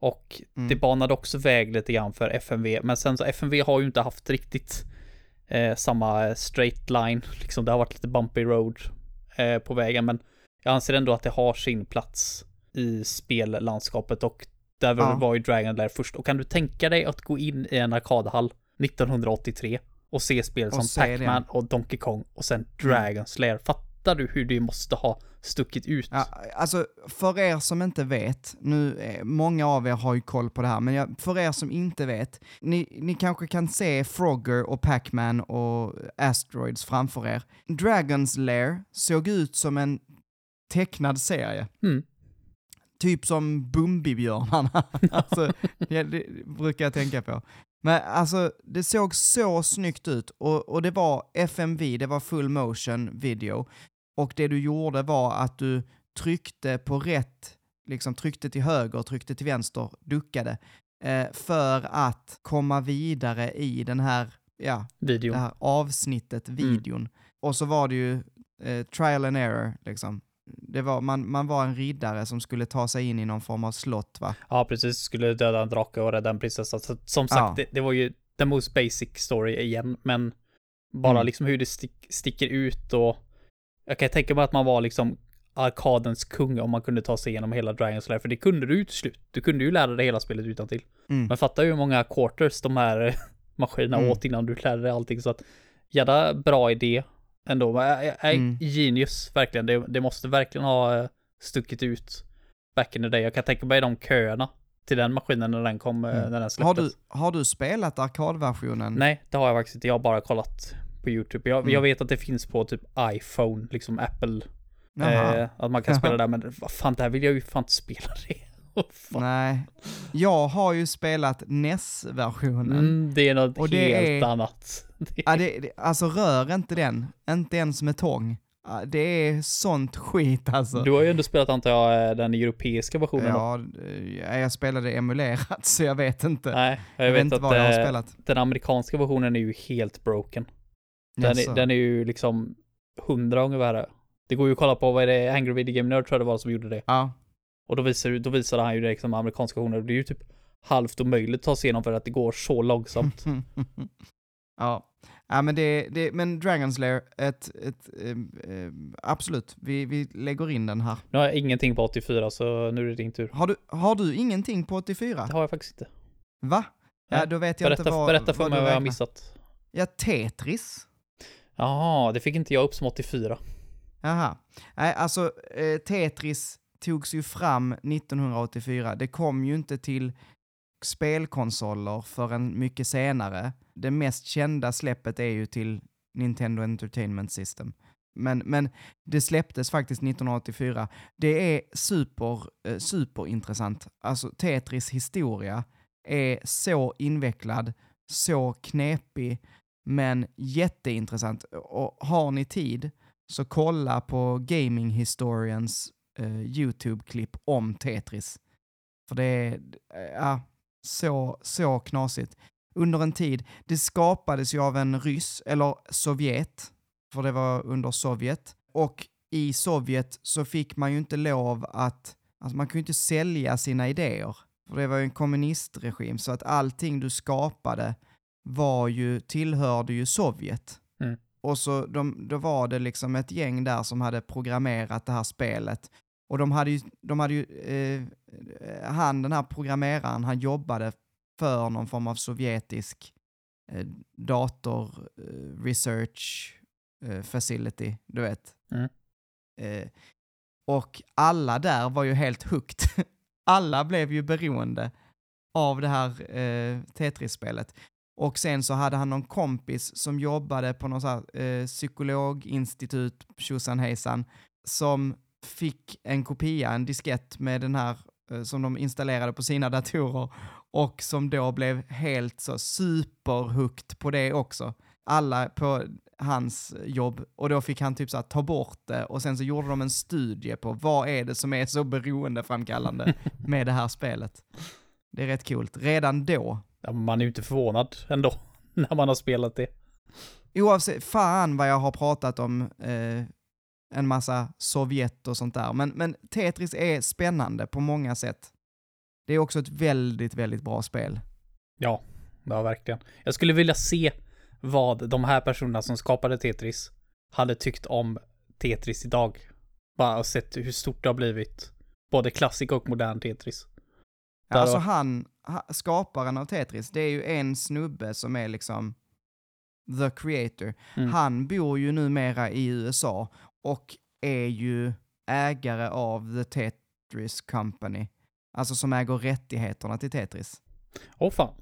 Och Mm. det banade också väg lite grann för FMV. Men sen så FMV har ju inte haft riktigt eh, samma straight line. Liksom det har varit lite bumpy road eh, på vägen. Men jag anser ändå att det har sin plats i spellandskapet och där Ja. var ju Dragon Lair först. Och kan du tänka dig att gå in i en arkadhall 1983 och se spel Och som Pac-Man och Donkey Kong och sen Dragon Slayer. Fattar du hur det måste ha stuckit ut? Ja, alltså för er som inte vet, nu, eh, många av er har ju koll på det här, men jag, för er som inte vet, ni, ni kanske kan se Frogger och Pac-Man och Asteroids framför er. Dragon's Lair såg ut som en tecknad serie. Mm. Typ som Bumbibjörnarna. alltså, ja, det brukar jag tänka på. Men alltså, det såg så snyggt ut och, och det var FMV, det var full motion video. Och det du gjorde var att du tryckte på rätt liksom tryckte till höger, tryckte till vänster, duckade. Eh, för att komma vidare i den här, ja, Video. det här avsnittet, videon. Och så var det ju eh, trial and error, liksom. Det var, man, man var en riddare som skulle ta sig in i någon form av slott, va? Ja, precis. Skulle döda en drake och rädda en prinsessa. Så, som sagt, Ja. det, det var ju the most basic story igen, men bara Mm. liksom hur det stick, sticker ut och jag kan tänka mig att man var liksom arkadens kung om man kunde ta sig igenom hela Dragon Slayer, för det kunde du ju till slut. Du kunde ju lära dig hela spelet utan till. Mm. Men fatta hur många quarters de här maskinerna Mm. åt innan du lärde dig allting, så att jävla bra idé ändå. Men, äh, äh, Mm. Genius, verkligen. Det, det måste verkligen ha eh, stuckit ut back in the day. Jag kan tänka mig de köerna till den maskinen när den kom, eh, Mm. när den släpptes. Har du, har du spelat arkadversionen? Nej, det har jag faktiskt inte. Jag har bara kollat på YouTube. Jag, Mm. jag vet att det finns på typ iPhone, liksom Apple. Eh, att man kan spela där, men vad fan, där vill jag ju fan inte spela det. Fan. Nej. Jag har ju spelat NES-versionen. Mm, det är något Och det helt är- annat. Ja, det, det, alltså rör inte den. Inte ens med tång. Det är sånt skit alltså. Du har ju ändå spelat antar jag eh, den europeiska versionen då? ja, eh, jag spelade emulerat så jag vet inte. Nej, jag, jag vet vet, inte att vad jag har eh, spelat. den amerikanska versionen är ju helt broken. Den, Jaså. är, den är ju liksom hundra gånger värre. Det går ju att kolla på, vad är det, Angry Video Game Nerd tror jag det var som gjorde det. Ja. Och då visar, då visade han ju det liksom amerikanska och det är ju typ halvt omöjligt att ta sig igenom för att det går så långsamt. ja. Ja, men det, det, men Dragon's Lair, ett, ett, ehm, absolut, vi, vi lägger in den här. Nu har jag ingenting på 84 så nu är det din tur. Har du, har du ingenting på 84? Det har jag faktiskt inte. Va? Ja, då vet jag Berätta, inte vad berätta för vad mig vad jag har missat. Ja, Tetris. Jaha, det fick inte jag upp som 84. Jaha. Nej, alltså eh, Tetris togs ju fram 1984. Det kom ju inte till spelkonsoler förrän mycket senare. Det mest kända släppet är ju till Nintendo Entertainment System. Men, men det släpptes faktiskt 1984. Det är super, eh, superintressant. Alltså Tetris historia är så invecklad, så knepig, men jätteintressant. Och har ni tid så kolla på Gaming Historians eh, YouTube-klipp om Tetris. För det är eh, ja, så, så knasigt. Under en tid, det skapades ju av en ryss, eller Sovjet, för det var under Sovjet. Och i Sovjet så fick man ju inte lov att, alltså man kunde inte sälja sina idéer. För det var ju en kommunistregim, så att allting du skapade var ju, tillhörde ju Sovjet. Mm. Och så de, då var det liksom ett gäng där som hade programmerat det här spelet. Och de hade ju, de hade ju eh, han den här programmeraren, han jobbade för någon form av sovjetisk eh, dator eh, research eh, facility, du vet. Mm. Eh, och alla där var ju helt hooked. alla blev ju beroende av det här eh, Tetris-spelet. Och sen så hade han någon kompis som jobbade på någon så här, eh, psykologinstitut, tjosan hejsan, som fick en kopia, en diskett med den här eh, som de installerade på sina datorer och som då blev helt så superhooked på det också. Alla på hans jobb och då fick han typ så här ta bort det och sen så gjorde de en studie på vad är det som är så beroendeframkallande med det här spelet. Det är rätt coolt. Redan då Ja, man är ju inte förvånad ändå, när man har spelat det. oavsett, fan vad jag har pratat om eh, en massa Sovjet och sånt där, men, men Tetris är spännande på många sätt. Det är också ett väldigt, väldigt bra spel. Ja, ja verkligen. Jag skulle vilja se vad de här personerna som skapade Tetris hade tyckt om Tetris idag. Bara och sett hur stort det har blivit. Både klassik och modern Tetris. Där Alltså var- han, ha, skaparen av Tetris, det är ju en snubbe som är liksom the creator. Mm. Han bor ju numera i USA och är ju ägare av the Tetris Company. Alltså som äger rättigheterna till Tetris. Åh fan.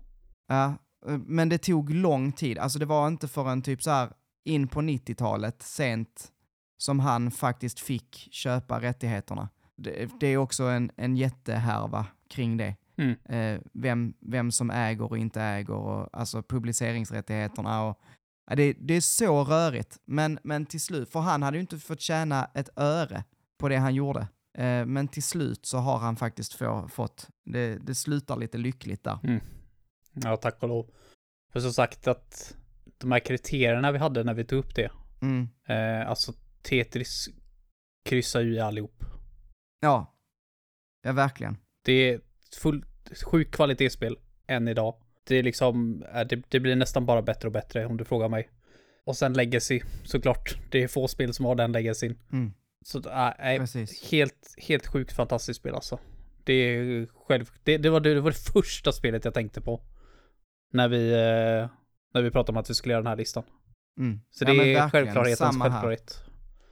Ja, eh, men det tog lång tid. Alltså det var inte förrän typ så här in på 90-talet, sent, som han faktiskt fick köpa rättigheterna. Det, det är också en, en jättehärva kring det. Mm. Eh, vem, vem som äger och inte äger, och, alltså publiceringsrättigheterna och ja, det, det är så rörigt. Men, men till slut, för han hade ju inte fått tjäna ett öre på det han gjorde. Eh, men till slut så har han faktiskt få, fått, det, det slutar lite lyckligt där. Ja, tack och lov. För som sagt att de här kriterierna vi hade när vi tog upp det, Mm. eh, alltså Tetris kryssar ju i allihop. Ja. Ja, verkligen. Det är fullt sjukt kvalitetsspel än idag. Det är liksom, eh, det, det blir nästan bara bättre och bättre om du frågar mig. Och sen legacy, såklart. Det är få spel som har den legacyn. Mm. Så äh, nej, helt, helt sjukt fantastiskt spel alltså. Det är själv, det, det, var, det var det första spelet jag tänkte på. När vi, eh, när vi pratade om att vi skulle göra den här listan. Mm. Så Ja, det är självklarhetens Samma här. självklarhet.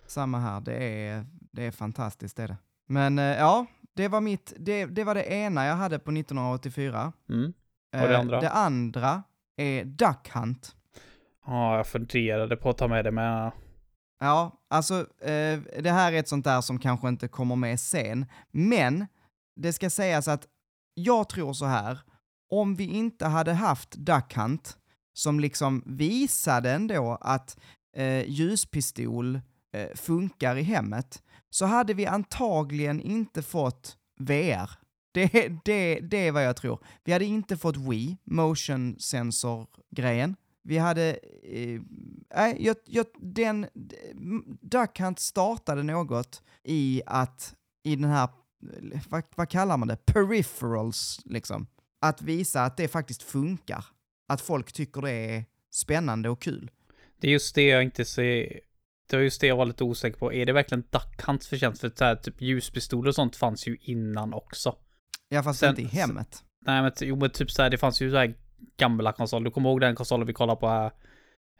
Samma här, det är, det är fantastiskt det är det. Men eh, ja, det var mitt, det, det var det ena jag hade på 1984. Mm. Och det Eh, andra? Det andra är Duck Hunt. Ja, jag funderade på att ta med det men Ja, alltså eh, det här är ett sånt där som kanske inte kommer med sen, men det ska sägas att jag tror så här, om vi inte hade haft Duck Hunt, som liksom visade ändå att eh, ljuspistol eh, funkar i hemmet, så hade vi antagligen inte fått VR. Det, det, det är vad jag tror. Vi hade inte fått Wii, motion sensor-grejen. Vi hade... eh, jag, jag, den... Duck Hunt startade något i att, i den här, vad, vad kallar man det? Peripherals, liksom. Att visa att det faktiskt funkar. Att folk tycker det är spännande och kul. det är just det jag inte ser. Det var just det jag var lite osäker på. Är det verkligen Duck Hunts förtjänst? För så här, typ ljuspistoler och sånt fanns ju innan också. Ja, fast Sen- inte i hemmet. Nej men jo men typ så här, det fanns ju så här gamla konsoler. Du kommer ihåg den konsolen vi kollade på här?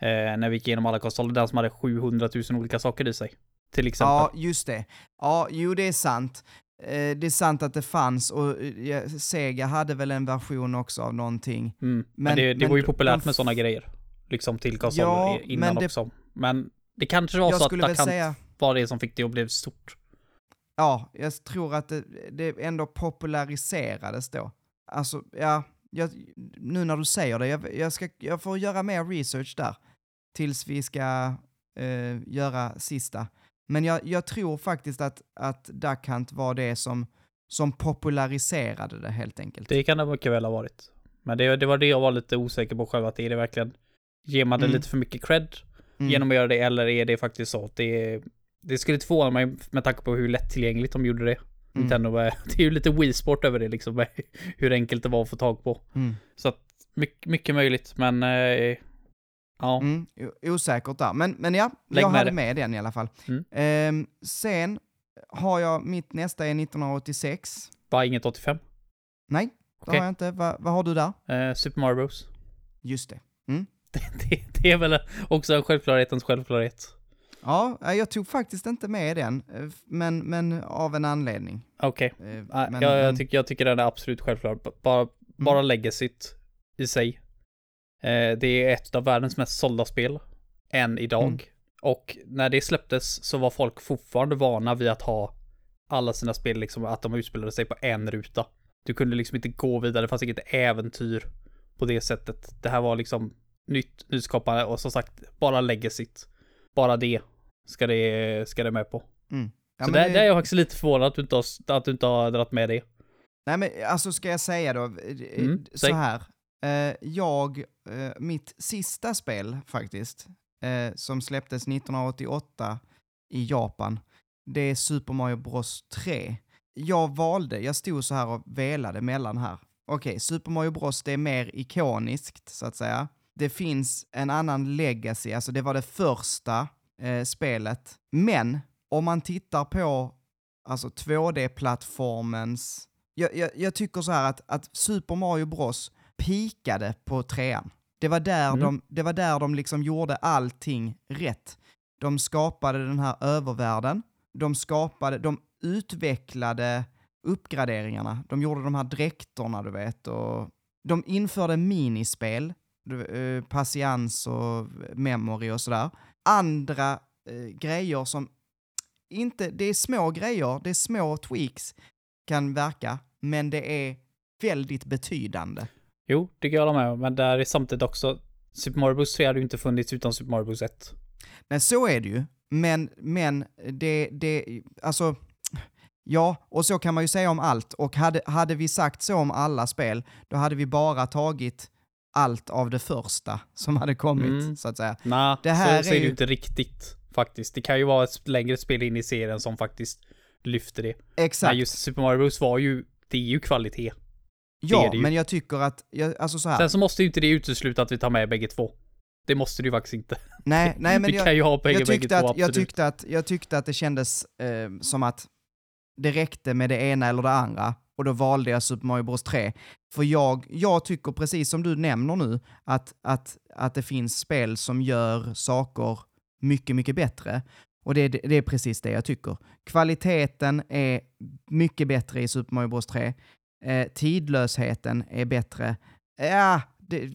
Eh, när vi gick igenom alla konsoler. Den som hade 700 000 olika saker i sig. Till exempel. Ja, just det. Ja, jo det är sant. Eh, det är sant att det fanns och eh, Sega hade väl en version också av någonting. Mm. Men, Men- det, det men var ju populärt med sådana grejer. Liksom till konsoler Ja, innan men det- också. Men det kanske var så att Hunt säga, var det som fick det att bli stort. Ja, jag tror att det, det ändå populariserades då. Alltså, ja, jag, nu när du säger det, jag, jag, ska, jag får göra mer research där tills vi ska eh, göra sista. Men jag, jag tror faktiskt att, att Duck Hunt var det som, som populariserade det helt enkelt. Det kan det mycket väl ha varit. Men det, det var det jag var lite osäker på själv. Att är det verkligen, ger man det Mm. lite för mycket cred Mm. genom att göra det eller är det faktiskt så att det är, det skulle förvåna mig med tanke på hur lättillgängligt de gjorde det. Mm. Nintendo, det är ju lite Wii Sport över det liksom, hur enkelt det var att få tag på. Mm. Så att mycket, mycket möjligt, men eh, ja. Mm, osäkert där. Men, men ja, Lägg jag med hade det. med den i alla fall. Mm. Ehm, sen har jag, mitt nästa är 1986. Bara inget 85. Nej, det Okej. har jag inte. Va, vad har du där? Eh, Super Mario Bros. Just det. Det, det, det är väl också en självklarhetens självklarhet. Ja, eh, jag tog faktiskt inte med den, eh, men, men av en anledning. Okej. Eh, Nej, men- jag, jag, tycker, jag tycker den är absolut självklar. Bara, bara legacyt i sig. Eh, det är ett av världens mest sålda spel. Än idag. Mm. Och när det släpptes så var folk fortfarande vana vid att ha alla sina spel, liksom att de utspelade sig på en ruta. Du kunde liksom inte gå vidare, det fanns inget äventyr på det sättet. Det här var liksom nytt, nyskapande och som sagt, bara legacyt. Bara det ska det, ska det med på. Mm. Ja, så där, det- där är jag faktiskt lite förvånad att du inte har, att du inte har dragit med det. Nej men alltså ska jag säga då, eh, Mm, så säg. här. Eh, jag, eh, mitt sista spel faktiskt, eh, som släpptes 1988 i Japan, det är Super Mario Bros 3. Jag valde, jag stod så här och velade mellan här. Okej, Super Mario Bros det är mer ikoniskt så att säga. Det finns en annan legacy, alltså det var det första eh, spelet. Men om man tittar på alltså 2D-plattformens jag, jag, jag tycker så här att, att Super Mario Bros pikade på trean. Det var, där Mm. de, det var där de liksom gjorde allting rätt. De skapade den här övervärlden, de skapade, de utvecklade uppgraderingarna, de gjorde de här dräkterna du vet och de införde minispel, du- eh, patiens och memory och sådär. Andra eh, grejer som inte, det är små grejer, det är små tweaks kan verka, men det är väldigt betydande. Jo, det kan jag hålla med om, men där är samtidigt också Super Mario Bros 3 hade ju inte funnits utan Super Mario Bros 1. Nej, så är det ju, men, men det, det, alltså, Ja, och så kan man ju säga om allt. Och hade, hade vi sagt så om alla spel, då hade vi bara tagit allt av det första som hade kommit, Mm. så att säga. Nej, Det här så, så är är det ju- inte riktigt faktiskt. Det kan ju vara ett längre spel in i serien som faktiskt lyfter det. Exakt. Men just Super Mario Bros var ju, det är ju kvalitet. ja, är det ju. men jag tycker att, jag, alltså så här. Sen så måste ju inte det utesluta att vi tar med bägge två. Det måste det ju faktiskt inte. nej, nej, men jag, bägge, jag, tyckte två, att, jag, absolut. tyckte att, jag tyckte att det kändes eh, som att det räckte med det ena eller det andra och då valde jag Super Mario Bros 3. För jag, jag tycker precis som du nämner nu att, att, att det finns spel som gör saker mycket, mycket bättre. Och det, det är precis det jag tycker. Kvaliteten är mycket bättre i Super Mario Bros 3. Eh, tidlösheten är bättre. Ja, det,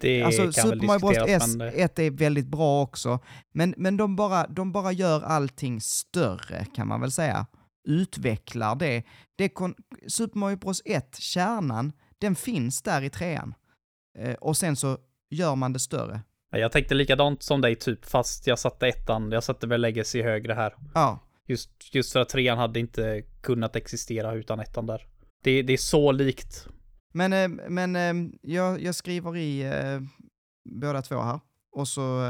Det alltså, kan Super Mario Bros diskuteras, S men det- 1 är väldigt bra också, men, men de, bara, de bara gör allting större kan man väl säga. Utvecklar det. det kon- Super Mario Bros 1, kärnan, den finns där i trean. Eh, och sen så gör man det större. Ja, Jag tänkte likadant som dig typ, fast jag satte ettan, jag satte väl Legacy högre här. Ja, Just, just för att trean hade inte kunnat existera utan ettan där. Det, det är så likt. men, eh, men eh, jag, jag skriver i eh, båda två här och så,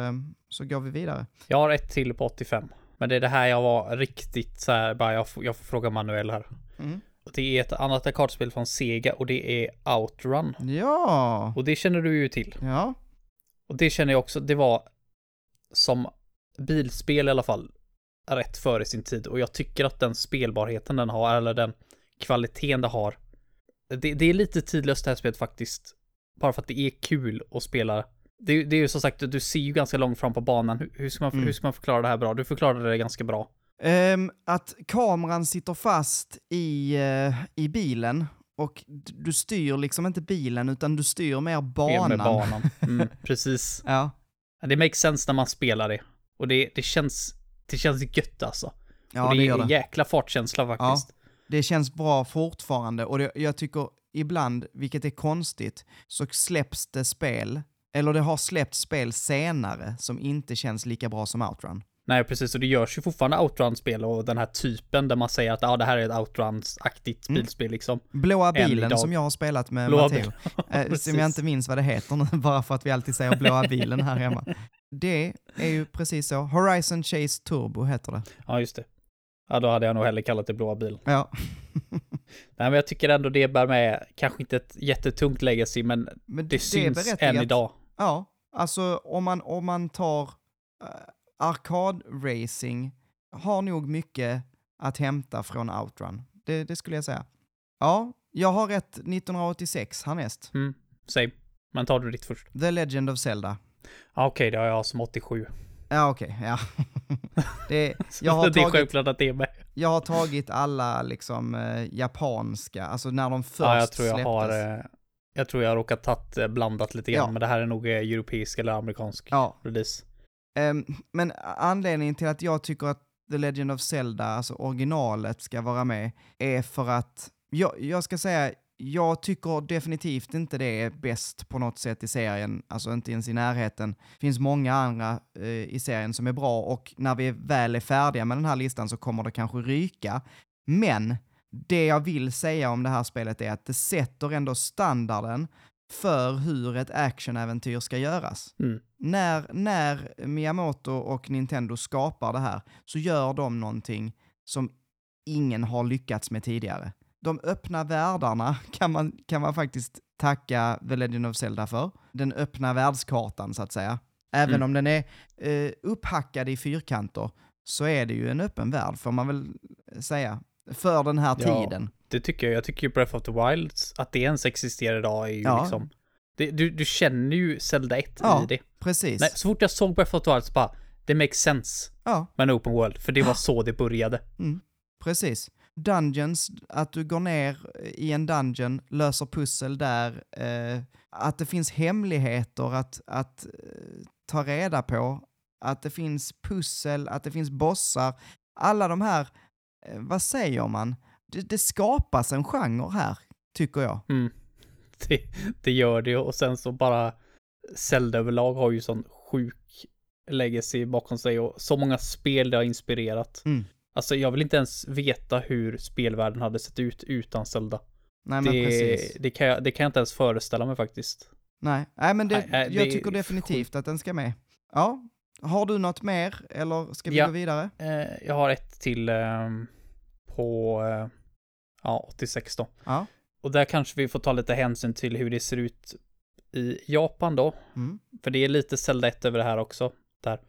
så går vi vidare. Jag har ett till på 85. Men det är det här jag var riktigt så här, bara jag, får- jag får fråga Manuel här. Mm. Och det är ett annat arkadspel från Sega och det är Outrun. Ja, Och det känner du ju till. ja, Och det känner jag också, det var som bilspel i alla fall rätt före sin tid. Och jag tycker att den spelbarheten den har, eller den kvaliteten det har. Det, det är lite tidlöst det här spelet faktiskt. Bara för att det är kul att spela. Det, det är ju som sagt, du ser ju ganska långt fram på banan. Hur, hur, ska man, Mm. hur ska man förklara det här bra? Du förklarade det ganska bra. Ehm, att kameran sitter fast i, eh, i bilen och du styr liksom inte bilen utan du styr mer banan. Med banan. Mm, precis. Ja, Ja, Det makes sense när man spelar det. Och det, det känns, det känns gött alltså. ja och det, det, gör är en jäkla fartkänsla faktiskt. Det känns bra fortfarande och det, jag tycker ibland, vilket är konstigt, så släpps det spel, eller det har släppts spel senare som inte känns lika bra som Outrun. Nej, precis. Och det görs ju fortfarande outrun-spel och den här typen där man säger att ja, det här är ett outruns-aktigt Mm. bilspel liksom. Blåa bilen som jag har spelat med Blåa Matteo. Eh, som jag inte minns vad det heter nu, bara för att vi alltid säger blåa bilen här hemma. Det är ju precis så. Horizon Chase Turbo heter det. Ja, just det. Ja, då hade jag nog hellre kallat det blåa bilen. Ja. Nej, men jag tycker ändå det bär med, kanske inte ett jättetungt legacy, men Men det, är syns än idag. Ja, alltså om man, om man tar uh, arkadracing har nog mycket att hämta från Outrun. Det, det skulle jag säga. Ja, jag har rätt 1986 härnäst. Mm, same. Men tar du ditt först? The Legend of Zelda. Okej, det har jag som 87. Ja, okej, ja. det, jag, har det är tagit, självklart att det är med. jag har tagit alla liksom eh, japanska, alltså när de först Ja, jag tror jag släpptes. har... Eh, jag tror jag har råkat tatt eh, blandat lite grann, Ja. men det här är nog eh, europeisk eller amerikansk Ja, release. Ehm, men anledningen till att jag tycker att The Legend of Zelda, alltså originalet, ska vara med, är för att, jag, jag ska säga, jag tycker definitivt inte det är bäst på något sätt i serien, alltså inte ens i närheten. Det finns många andra eh, i serien som är bra och när vi väl är färdiga med den här listan så kommer det kanske ryka. Men det jag vill säga om det här spelet är att det sätter ändå standarden för hur ett actionäventyr ska göras Mm. när, när Miyamoto och Nintendo skapar det här så gör de någonting som ingen har lyckats med tidigare. De öppna världarna kan man, kan man faktiskt tacka The Legend of Zelda för. Den öppna världskartan så att säga. Även Mm. om den är eh, upphackad i fyrkanter så är det ju en öppen värld får man väl säga. För den här Ja. tiden. Det tycker jag. Jag tycker ju Breath of the Wild, att det ens existerar idag är ju Ja. liksom... Det, du, du känner ju Zelda 1 Ja. i det. Precis. Nej, så fort jag såg Breath of the Wild så bara, det makes sense Ja. med en open world. För det var så det började. Mm, precis. Dungeons, att du går ner i en dungeon, löser pussel där, eh, att det finns hemligheter att, att eh, ta reda på, att det finns pussel, att det finns bossar. Alla de här, vad säger man? Det, det skapas en genre här, tycker jag. Mm. Det, det gör det och sen så bara Zelda överlag har ju sån sjuk legacy bakom sig och så många spel det har inspirerat. Mm. Alltså jag vill inte ens veta hur spelvärlden hade sett ut utan Zelda. Nej men Det, precis. det, kan jag, det kan jag inte ens föreställa mig faktiskt. Nej, nej men det, Nej, jag tycker definitivt att den ska med. Ja, har du något mer eller ska vi Ja. gå vidare? Eh, jag har ett till ehm, på eh, ja, 86 då. Ja. Och där kanske vi får ta lite hänsyn till hur det ser ut i Japan då. Mm. För det är lite Zelda 1 över det här också. Där.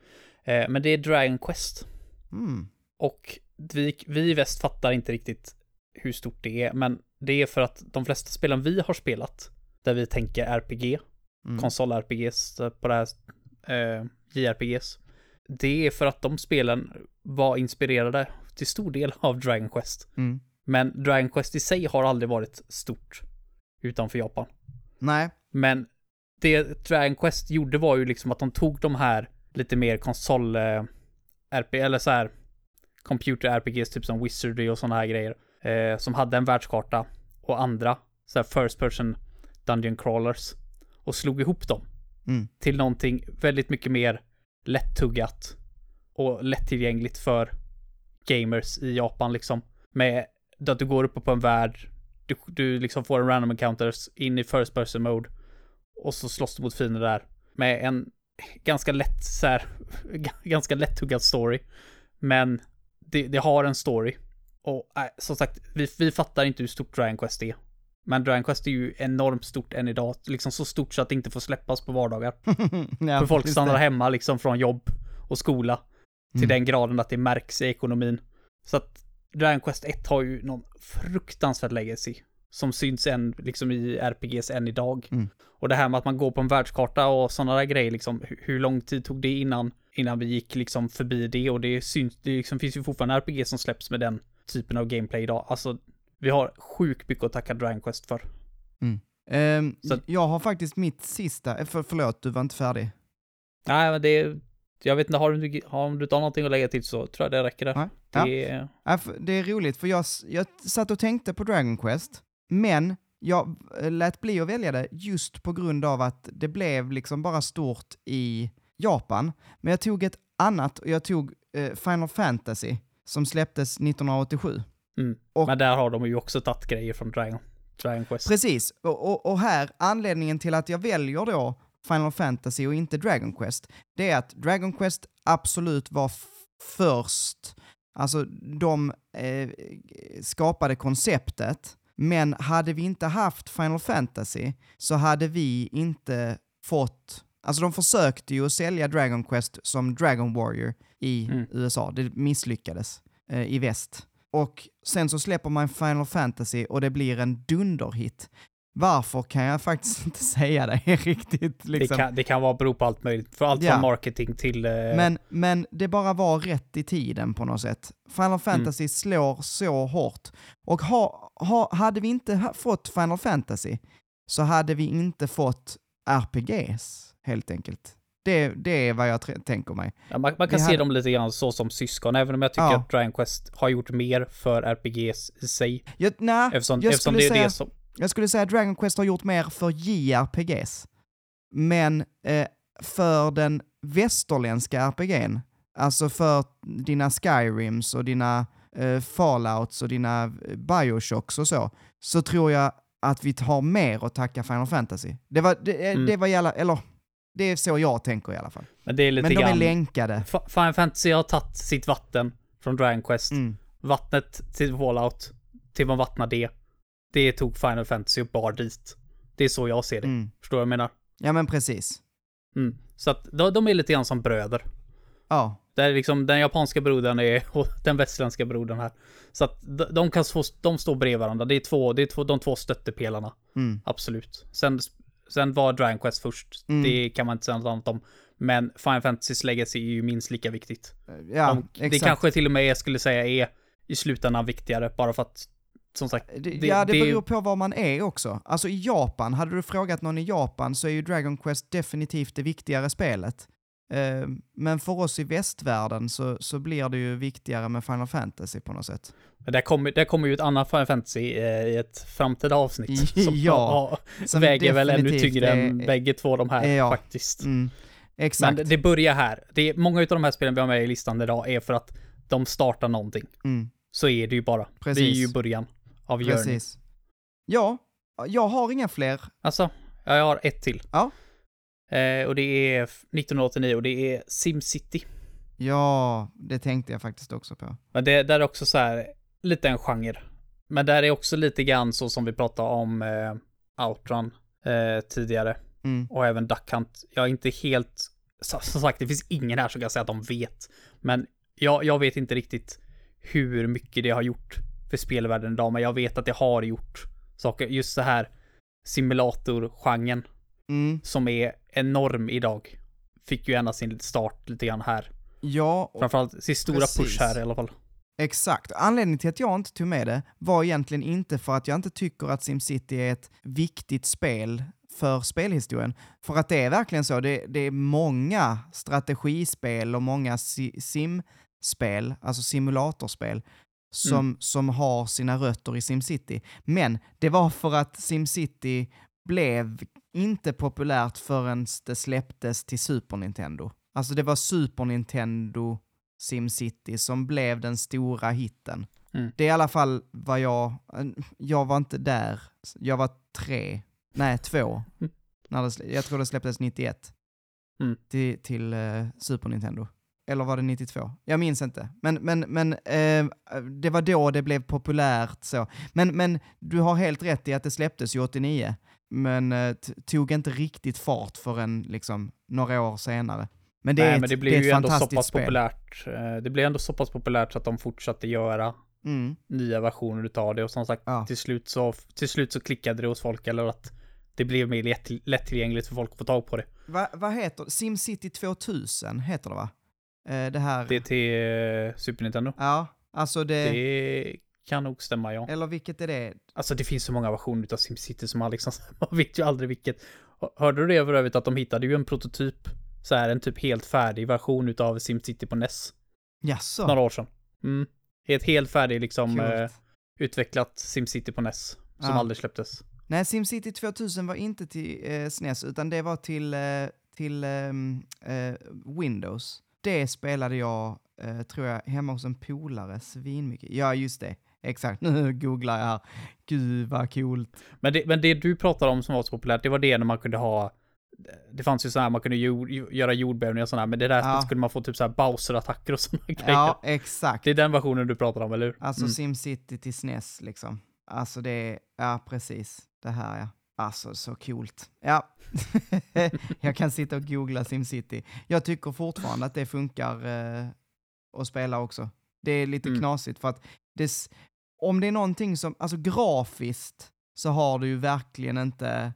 Eh, men det är Dragon Quest. Mm. Och vi, vi i väst fattar inte riktigt hur stort det är. Men det är för att de flesta spelen vi har spelat, där vi tänker RPG, Mm. konsol-RPGs eh, på det här eh, JRPGs. Det är för att de spelen var inspirerade till stor del av Dragon Quest. Mm. Men Dragon Quest i sig har aldrig varit stort utanför Japan. Nej, Men det Dragon Quest gjorde var ju liksom att de tog de här lite mer konsol eh, RP eller så här computer RPGs typ som Wizardy och sådana här grejer eh, som hade en världskarta och andra så här first person dungeon crawlers och slog ihop dem Mm. till någonting väldigt mycket mer lättuggat och lättillgängligt för gamers i Japan liksom med att du går uppe på en värld du, du liksom får en random encounters in i first person mode och så slåss du mot fiender där med en ganska lätt så här, ganska lättuggad story. Men det, det har en story. Och äh, som sagt, vi, vi fattar inte hur stort Dragon Quest är. Men Dragon Quest är ju enormt stort än idag. Liksom så stort så att det inte får släppas på vardagar. ja, För folk stannar det. hemma liksom från jobb och skola. Till Mm. den graden att det märks i ekonomin. Så att Dragon Quest 1 har ju någon fruktansvärd legacy. Som syns än, liksom i RPGs än idag. Mm. Och det här med att man går på en världskarta och sådana där grejer liksom. Hur, hur lång tid tog det innan, innan vi gick liksom förbi det? Och det syns, det liksom finns ju fortfarande RPG som släpps med den typen av gameplay idag. Alltså, vi har sjukt mycket att tacka Dragon Quest för. Ehm, Så- Jag har faktiskt mitt sista, eh, för, förlåt du var inte färdig. Nej, men det är, jag vet inte, har du, har, om du inte har någonting att lägga till så tror jag det räcker där. Nej. Ja. Det är, Ja, Det är roligt för jag, jag satt och tänkte på Dragon Quest, men jag eh, lät bli att välja det just på grund av att det blev liksom bara stort i Japan. Men jag tog ett annat och jag tog eh, Final Fantasy som släpptes 1987. Mm. Och- Men där har de ju också tagit grejer från Dragon, Dragon Quest. Precis, och, och, och här, anledningen till att jag väljer då Final Fantasy och inte Dragon Quest, det är att Dragon Quest absolut var först, alltså de eh, skapade konceptet, men hade vi inte haft Final Fantasy så hade vi inte fått, alltså de försökte ju att sälja Dragon Quest som Dragon Warrior i Mm. USA, det misslyckades eh, i väst. Och sen så släpper man Final Fantasy och det blir en dunderhit. Varför kan jag faktiskt inte säga det riktigt. Liksom. det, kan, det kan vara bero på allt möjligt. För allt Ja. från marketing till... Eh, Men, men det bara var rätt i tiden på något sätt. Final Fantasy slår så hårt. Och ha, ha, hade vi inte fått Final Fantasy så hade vi inte fått RPGs, helt enkelt. Det, det är vad jag tänker mig. ja, man, man kan vi se hade- dem lite grann så som syskon, även om jag tycker Ja. att Dragon Quest har gjort mer för RPGs i sig. Jag, nej, Eftersom, jag eftersom skulle det är säga- det som... Jag skulle säga att Dragon Quest har gjort mer för JRPGs. Men eh, för den västerländska RPGn, alltså för dina Skyrims och dina eh, Fallouts och dina eh, Bioshocks och så, så tror jag att vi har mer att tacka Final Fantasy. Det var, det, eh, Mm. det var jävla, eller det är så jag tänker i alla fall. Men det är lite Men de är grann... länkade. Fa- Final Fantasy har tagit sitt vatten från Dragon Quest. Mm. Vattnet till Fallout, till vad vattnar det. Det tog Final Fantasy och bar dit. Det är så jag ser det. Mm. Förstår du vad jag menar? Ja men precis. Mm. Så att de, de är lite grann som bröder. Ja. Där liksom den japanska brodern är och den västländska brodern här. Så att de, de kan få, de står bredvid varandra. Det är två, det är två, de två stöttepelarna. Mm. Absolut. Sen, sen var Dragon Quest först. Mm. Det kan man inte säga något annat om. Men Final Fantasys legacy är ju minst lika viktigt. Ja, de, det exakt. kanske till och med jag skulle säga är i slutändan viktigare. Bara för att, som sagt, Det, Det- ja, det det- beror på var man är också. Alltså i Japan, hade du frågat någon i Japan så är ju Dragon Quest definitivt det viktigare spelet. Eh, men för oss i västvärlden så, så blir det ju viktigare med Final Fantasy på något sätt. Men där kommer, där kommer ju ett annat Final Fantasy eh, i ett framtida avsnitt. Som Ja, Som väger väl ännu tyngre är- än bägge två de här ja. faktiskt. Mm, exakt. Men det börjar här. Det är, många av de här spelen vi har med i listan idag är för att de startar någonting. Mm. Så är det ju bara. Det är Precis. ju början av Journey. Precis. Ja, jag har inga fler. Alltså, ja, jag har ett till. Ja. Eh, och det är 1989 och det är SimCity. Ja, det tänkte jag faktiskt också på. Men det där är också så här, lite en genre. Men där är också lite grann så som vi pratade om eh, Outrun eh, tidigare. Mm. Och även Duck Hunt. Jag är inte helt, som sagt, det finns ingen här som kan säga att de vet. Men jag, jag vet inte riktigt hur mycket det har gjort för spelvärlden idag, men jag vet att det har gjort saker. Just så här simulatorgenren Mm. som är enorm idag. Fick ju ändå sin start lite grann här. Ja, och Framförallt sin stora Precis. push här i alla fall. Exakt. Anledningen till att jag inte tog med det var egentligen inte för att jag inte tycker att SimCity är ett viktigt spel för spelhistorien. För att det är verkligen så. Det, det är många strategispel och många si, simspel, alltså simulatorspel, som, som har sina rötter i SimCity. Men det var för att SimCity blev inte populärt förrän det släpptes till Super Nintendo. Alltså det var Super Nintendo SimCity som blev den stora hitten. Mm. Det är i alla fall vad jag, jag var inte där, jag var tre, nej två, Mm. när det, jag tror det släpptes 91 Mm. till, till eh, Super Nintendo. Eller var det 92? Jag minns inte. Men, men, men eh, det var då det blev populärt så. Men, men du har helt rätt i att det släpptes ju 89, men eh, tog inte riktigt fart förrän liksom några år senare. Men det är Nej, ett, men det det blev är ju ändå så pass spel. populärt. Eh, Det blev ändå så pass populärt så att de fortsatte göra Mm. nya versioner utav det och som sagt Ja. till, slut så, till slut så klickade det hos folk eller att det blev mer lätt, lättillgängligt för folk att få tag på det. Va, vad heter SimCity 2000 heter det va? Eh, det här... Det är till Super Nintendo. Ja, alltså det... Det kan nog stämma ja. Eller vilket är det? Alltså det finns så många versioner utav SimCity som man liksom, man vet ju aldrig vilket. Hörde du det för övrigt att de hittade ju en prototyp, så här en typ helt färdig version utav SimCity på NES, Jaså? några år sedan. Mm. Ett helt färdig liksom eh, utvecklat SimCity på NES, som Ja. aldrig släpptes. Nej, SimCity 2000 var inte till eh, SNES, utan det var till, eh, till ehm, eh, Windows. Det spelade jag, eh, tror jag, hemma hos en polare svinmycket. Ja, just det. Exakt. Nu googlar jag här. Gud vad coolt. Men det, men det du pratar om som var så populärt, det var det när man kunde ha det fanns ju så här, man kunde jord, göra jordbävningar och sådär, men det där Ja. skulle man få typ så här Bowser-attacker och sådana grejer. Ja, exakt. Det är den versionen du pratar om, eller hur? Alltså Mm. SimCity till SNES liksom. Alltså det är, ja precis, det här ja. Alltså så coolt. Ja, jag kan sitta och googla SimCity. Jag tycker fortfarande att det funkar eh, att spela också. Det är lite Mm. knasigt för att det, om det är någonting som, alltså grafiskt så har det ju verkligen inte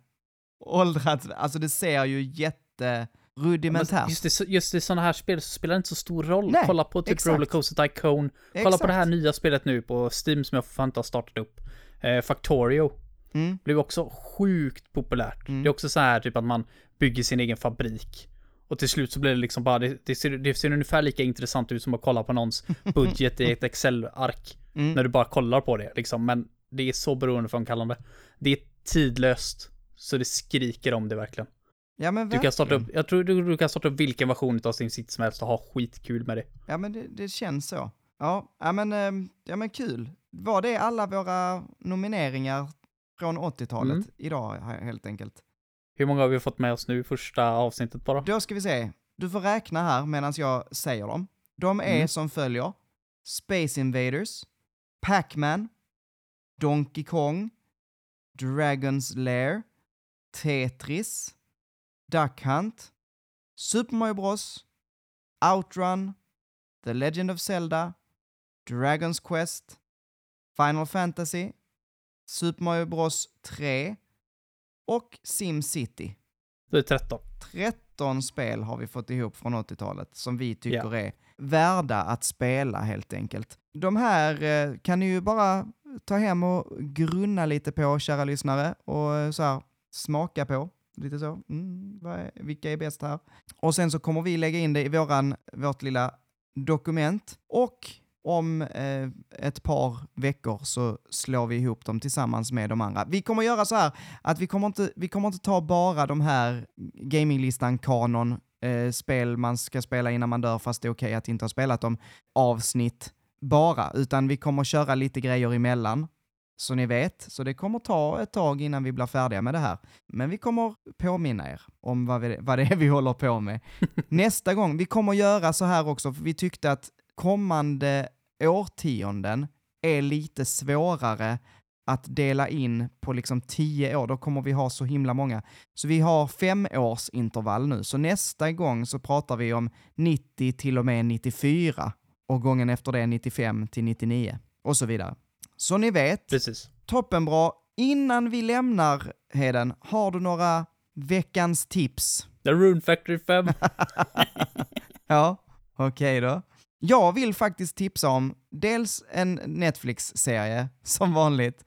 åldrats, alltså det ser ju jätte rudimentärt. Just det, just i sådana här spel så spelar det inte så stor roll. Nej, kolla på typ exakt. Rollercoaster Tycoon. Kolla på det här nya spelet nu på Steam som jag fan inte har startat upp. Eh, Factorio. Mm. Blev också sjukt populärt. Mm. Det är också så här typ att man bygger sin egen fabrik. Och till slut så blir det liksom bara, det, det, ser, det ser ungefär lika intressant ut som att kolla på någons budget i ett Excel-ark. Mm. När du bara kollar på det liksom. Men det är så beroendeframkallande. Det är tidlöst. Så det skriker om det verkligen. Ja men Du kan starta verkligen. upp, jag tror du, du kan starta upp vilken version av sin sitt som helst och ha skitkul med det. Ja, men det, det känns så. Ja, ja, men, ehm, ja, men kul. Var det alla våra nomineringar från 80-talet Mm. idag he- helt enkelt? Hur många har vi fått med oss nu i första avsnittet bara? Då ska vi se. Du får räkna här medan jag säger dem. De är Mm. som följer. Space Invaders, Pac-Man, Donkey Kong, Dragon's Lair, Tetris, Duck Hunt, Super Mario Bros, Outrun, The Legend of Zelda, Dragon's Quest, Final Fantasy, Super Mario Bros 3 och Sim City. Det är 13. 13 spel har vi fått ihop från 80-talet som vi tycker är värda att spela helt enkelt. De här eh, kan ni ju bara ta hem och grunna lite på, kära lyssnare, och eh, så här smaka på. Lite så, mm, är, vilka är bäst här? Och sen så kommer vi lägga in det i våran, vårt lilla dokument och om eh, ett par veckor så slår vi ihop dem tillsammans med de andra. Vi kommer göra så här att vi kommer inte, vi kommer inte ta bara de här gaminglistan kanon eh, spel man ska spela innan man dör fast det är okej att inte ha spelat dem, avsnitt bara, utan vi kommer köra lite grejer emellan. Så ni vet, så det kommer ta ett tag innan vi blir färdiga med det här. Men vi kommer påminna er om vad, vi, vad det är vi håller på med. Nästa gång, vi kommer göra så här också, för vi tyckte att kommande årtionden är lite svårare att dela in på liksom tio år, då kommer vi ha så himla många. Så vi har fem års intervall nu, så nästa gång så pratar vi om 90 till och med 94 och gången efter det 95 till 99 och så vidare. Så ni vet, Precis. toppenbra. Innan vi lämnar Heden, har du några veckans tips? The Rune Factory 5. Ja, okej då. Jag vill faktiskt tipsa om dels en Netflix-serie, som vanligt,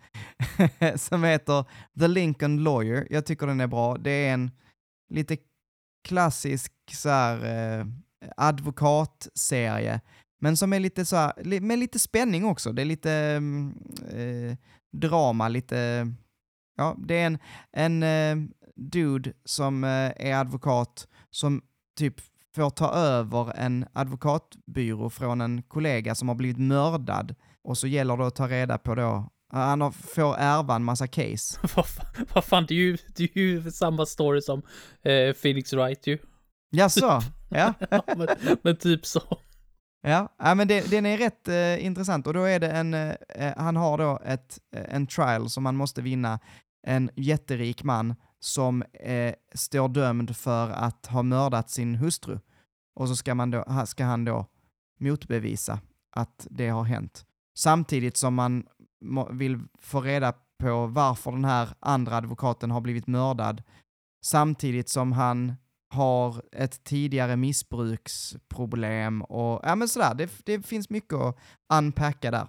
som heter The Lincoln Lawyer. Jag tycker den är bra. Det är en lite klassisk så här, eh, advokatserie, men som är lite så här, med lite spänning också. Det är lite mm, eh, drama, lite... Ja, det är en, en eh, dude som eh, är advokat som typ får ta över en advokatbyrå från en kollega som har blivit mördad och så gäller det att ta reda på då, han har, får ärva en massa case. vad, fan, vad fan, det är ju, det är ju samma story som eh, Phoenix Wright ju. Jaså? Ja, Ja, men, men typ så. ja. ja men det, den är rätt eh, intressant och då är det en, eh, eh, han har då ett, eh, en trial som man måste vinna, en jätterik man som eh, står dömd för att ha mördat sin hustru. Och så ska, man då, ska han då motbevisa att det har hänt. Samtidigt som man vill få reda på varför den här andra advokaten har blivit mördad. Samtidigt som han har ett tidigare missbruksproblem och ja men sådär, det, det finns mycket att unpacka där.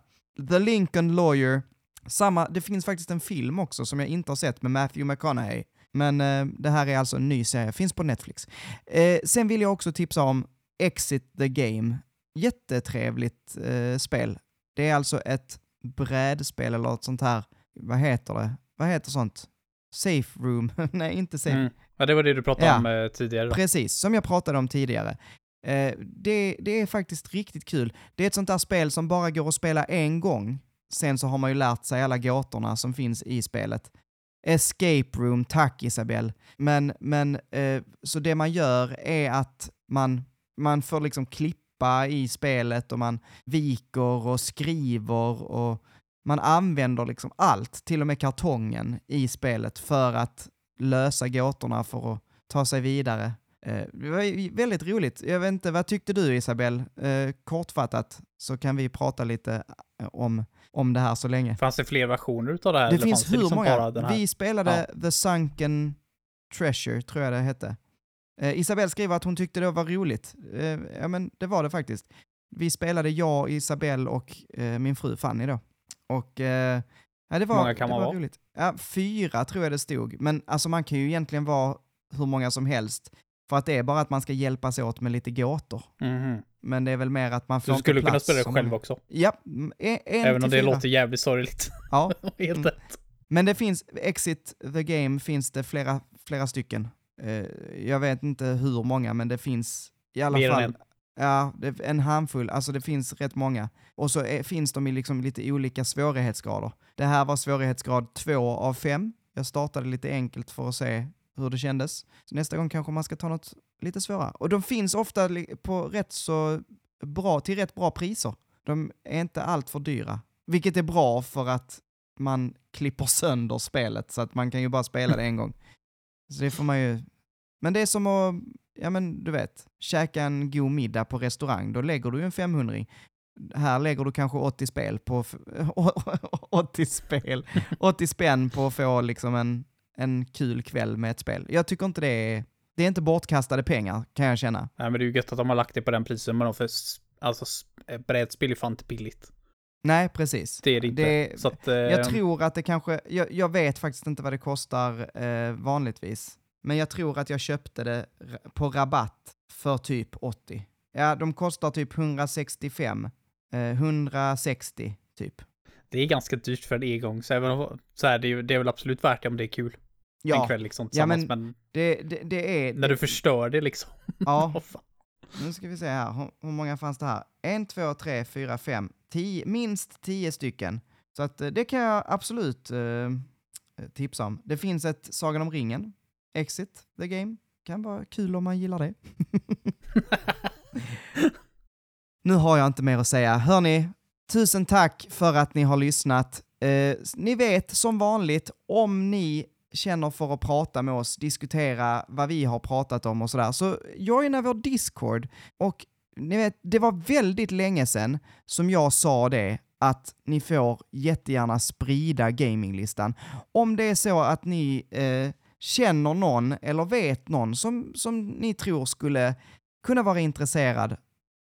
The Lincoln Lawyer, samma, det finns faktiskt en film också som jag inte har sett med Matthew McConaughey. Men eh, det här är alltså en ny serie, finns på Netflix. Eh, sen vill jag också tipsa om Exit the Game. Jättetrevligt eh, spel. Det är alltså ett brädspel eller ett sånt här, vad heter det? Vad heter sånt? Safe room? Nej, inte safe. Mm. Ja, det var det du pratade Ja. om eh, tidigare. Då. Precis, som jag pratade om tidigare. Eh, det, det är faktiskt riktigt kul. Det är ett sånt där spel som bara går att spela en gång. Sen så har man ju lärt sig alla gåtorna som finns i spelet. Escape room, tack Isabel. Men, men eh, så det man gör är att man, man får liksom klippa i spelet och man viker och skriver och man använder liksom allt, till och med kartongen i spelet för att lösa gåtorna för att ta sig vidare. Eh, det var väldigt roligt. Jag vet inte, vad tyckte du Isabel? Eh, kortfattat så kan vi prata lite eh, om, om det här så länge. Fanns det fler versioner utav det här? Det eller finns fanns hur liksom många. Vi spelade The Sunken Treasure, tror jag det hette. Eh, Isabelle skriver att hon tyckte det var roligt. Eh, ja, men det var det faktiskt. Vi spelade jag, Isabelle och eh, min fru Fanny då. Och eh, ja, det var, många kan det man var vara? roligt. Ja, fyra tror jag det stod. Men alltså man kan ju egentligen vara hur många som helst. För att det är bara att man ska hjälpas åt med lite gåtor. Mhm. Men det är väl mer att man får Du inte skulle kunna spela det som- själv också. Ja, en, en Även om det fyra. låter jävligt sorgligt. Ja, Helt Mm. rätt. Men det finns, Exit the Game finns det flera, flera stycken. Eh, jag vet inte hur många, men det finns i alla Mer än fall en. Ja, en handfull. Alltså det finns rätt många. Och så är, finns de i liksom lite olika svårighetsgrader. Det här var svårighetsgrad 2 av 5. Jag startade lite enkelt för att se hur det kändes. Så nästa gång kanske man ska ta något lite svåra. Och de finns ofta på rätt så bra, till rätt bra priser. De är inte allt för dyra. Vilket är bra för att man klipper sönder spelet så att man kan ju bara spela det en gång. Så det får man ju... Men det är som att, ja men du vet, käka en god middag på restaurang, då lägger du ju en 500 Här lägger du kanske 80 spel på, 80 spel, 80 spänn på att få liksom en, en kul kväll med ett spel. Jag tycker inte det är, det är inte bortkastade pengar kan jag känna. Nej, men det är ju gött att de har lagt det på den de för, alltså, eh, brädspel är fan inte billigt. Nej, precis. Det är det inte. Det- så att, eh, Jag tror att det kanske, jag, jag vet faktiskt inte vad det kostar eh, vanligtvis, men jag tror att jag köpte det på rabatt för typ 80. Ja, de kostar typ 165, eh, 160 typ. det är ganska dyrt för en engång, så, även så här, det, är, det är väl absolut värt det om det är kul. Ja, en kväll liksom Ja, tillsammans. men- men, det, det, det är... när du förstör det liksom. Ja, nu ska vi se här. Hur, hur många fanns det här? En, två, tre, fyra, fem, tio, minst tio stycken. Så att eh, det kan jag absolut eh, tipsa om. Det finns ett Sagan om ringen, Exit the Game. Kan vara kul om man gillar det. nu har jag inte mer att säga. Hörni, tusen tack för att ni har lyssnat. Eh, ni vet som vanligt, om ni känner för att prata med oss, diskutera vad vi har pratat om och sådär, så joina vår Discord. Och ni vet, det var väldigt länge sedan som jag sa det, att ni får jättegärna sprida gaminglistan. Om det är så att ni eh, känner någon eller vet någon som, som ni tror skulle kunna vara intresserad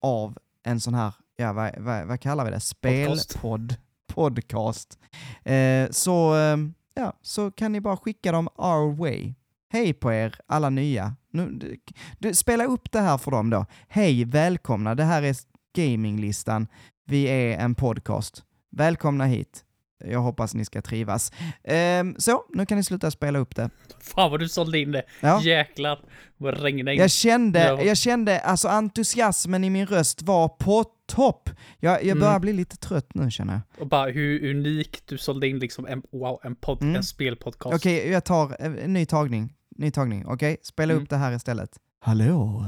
av en sån här, ja vad, vad, vad kallar vi det, Podcast. spelpodd, podcast, eh, så, eh, ja, så kan ni bara skicka dem our way. Hej på er alla nya. Nu, du, du, spela upp det här för dem då. Hej, välkomna, det här är gaminglistan. Vi är en podcast. Välkomna hit. Jag hoppas ni ska trivas. Ehm, så, nu kan ni sluta spela upp det. Fan vad du sålde in det. Ja. Jäklar. Vad regnade in. Jag kände, Ja. jag kände, alltså entusiasmen i min röst var på topp. Jag, jag börjar Mm. bli lite trött nu känner jag. Och bara hur unikt du sålde in liksom en, wow, en, pod, Mm. en spelpodcast. Okej, jag tar en en ny tagning. Ny tagning, okej? Spela Mm. upp det här istället. Hallå!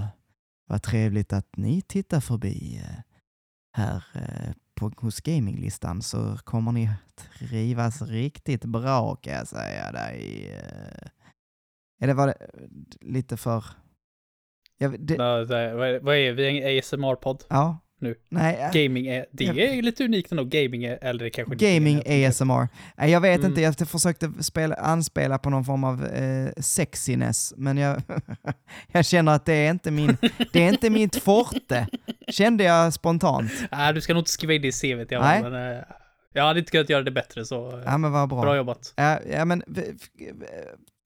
Vad trevligt att ni tittar förbi. eh, Här eh, på, hos gaminglistan så kommer ni trivas riktigt bra kan jag säga dig. eh. Är det var det, lite för... Jag, det, det, vad, är, vad är vi? En ASMR-podd? ja. Nu. Nej, äh, Gaming är, det är lite unikt ändå. Gaming är, eller kanske Gaming är. ASMR. Nej, jag vet Mm. inte, jag försökte spela, anspela på någon form av eh, sexiness, men jag, jag känner att det är inte min, det är inte mitt forte, kände jag spontant. Nej, du ska nog inte skriva in det i CVt i alla fall. Eh, jag hade inte kunnat göra det bättre, så eh, Ja men vad bra. bra jobbat. Ja, ja men f-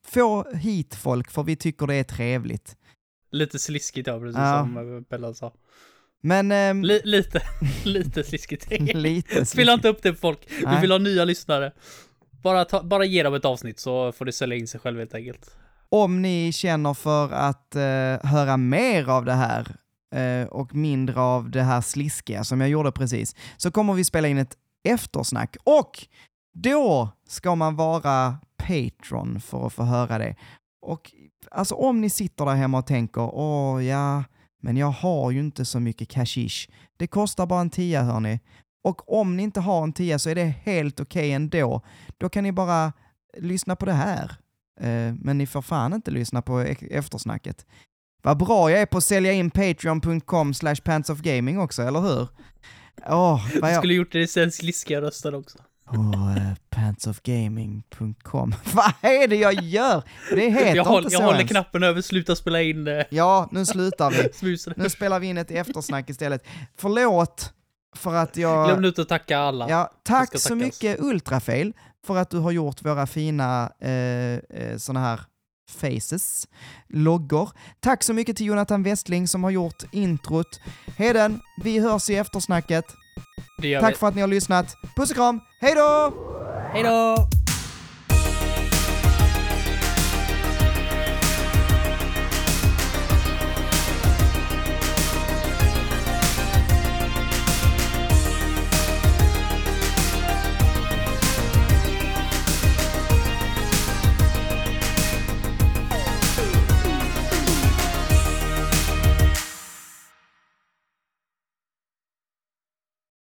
få hit folk för vi tycker det är trevligt. Lite sliskigt, ja, precis Ja. som eh, Bella sa. Men ehm, Li, lite, lite sliskigt. lite Spela inte upp det på folk. Vi Nej. vill ha nya lyssnare. Bara, ta, bara ge dem ett avsnitt så får det sälja in sig själv helt enkelt. Om ni känner för att eh, höra mer av det här eh, och mindre av det här sliskiga som jag gjorde precis, så kommer vi spela in ett eftersnack. Och då ska man vara Patreon för att få höra det. Och alltså om ni sitter där hemma och tänker, åh ja, men jag har ju inte så mycket cashish. Det kostar bara en tia hörni. Och om ni inte har en tia så är det helt okej ändå. Då kan ni bara lyssna på det här. Eh, men ni får fan inte lyssna på e- eftersnacket. Vad bra jag är på att sälja in patreon.com slash pantsofgaming också, eller hur? Oh, vad Du skulle gjort det i svensk sliskiga rösten också. Åh, eh, pantsofgaming.com. vad är det jag gör? Det heter Jag, håll, inte jag så håller ens. knappen över sluta spela in eh, Ja, nu slutar vi. Nu spelar vi in ett eftersnack istället. Förlåt för att jag... Glöm inte att tacka alla. Ja, tack så mycket Ultrafail för att du har gjort våra fina eh, eh, såna här faces, loggor. Tack så mycket till Jonathan Westling som har gjort introt. Heden, vi hörs i eftersnacket. Tack vi. för att ni har lyssnat. Puss och kram, hej då! Hej då!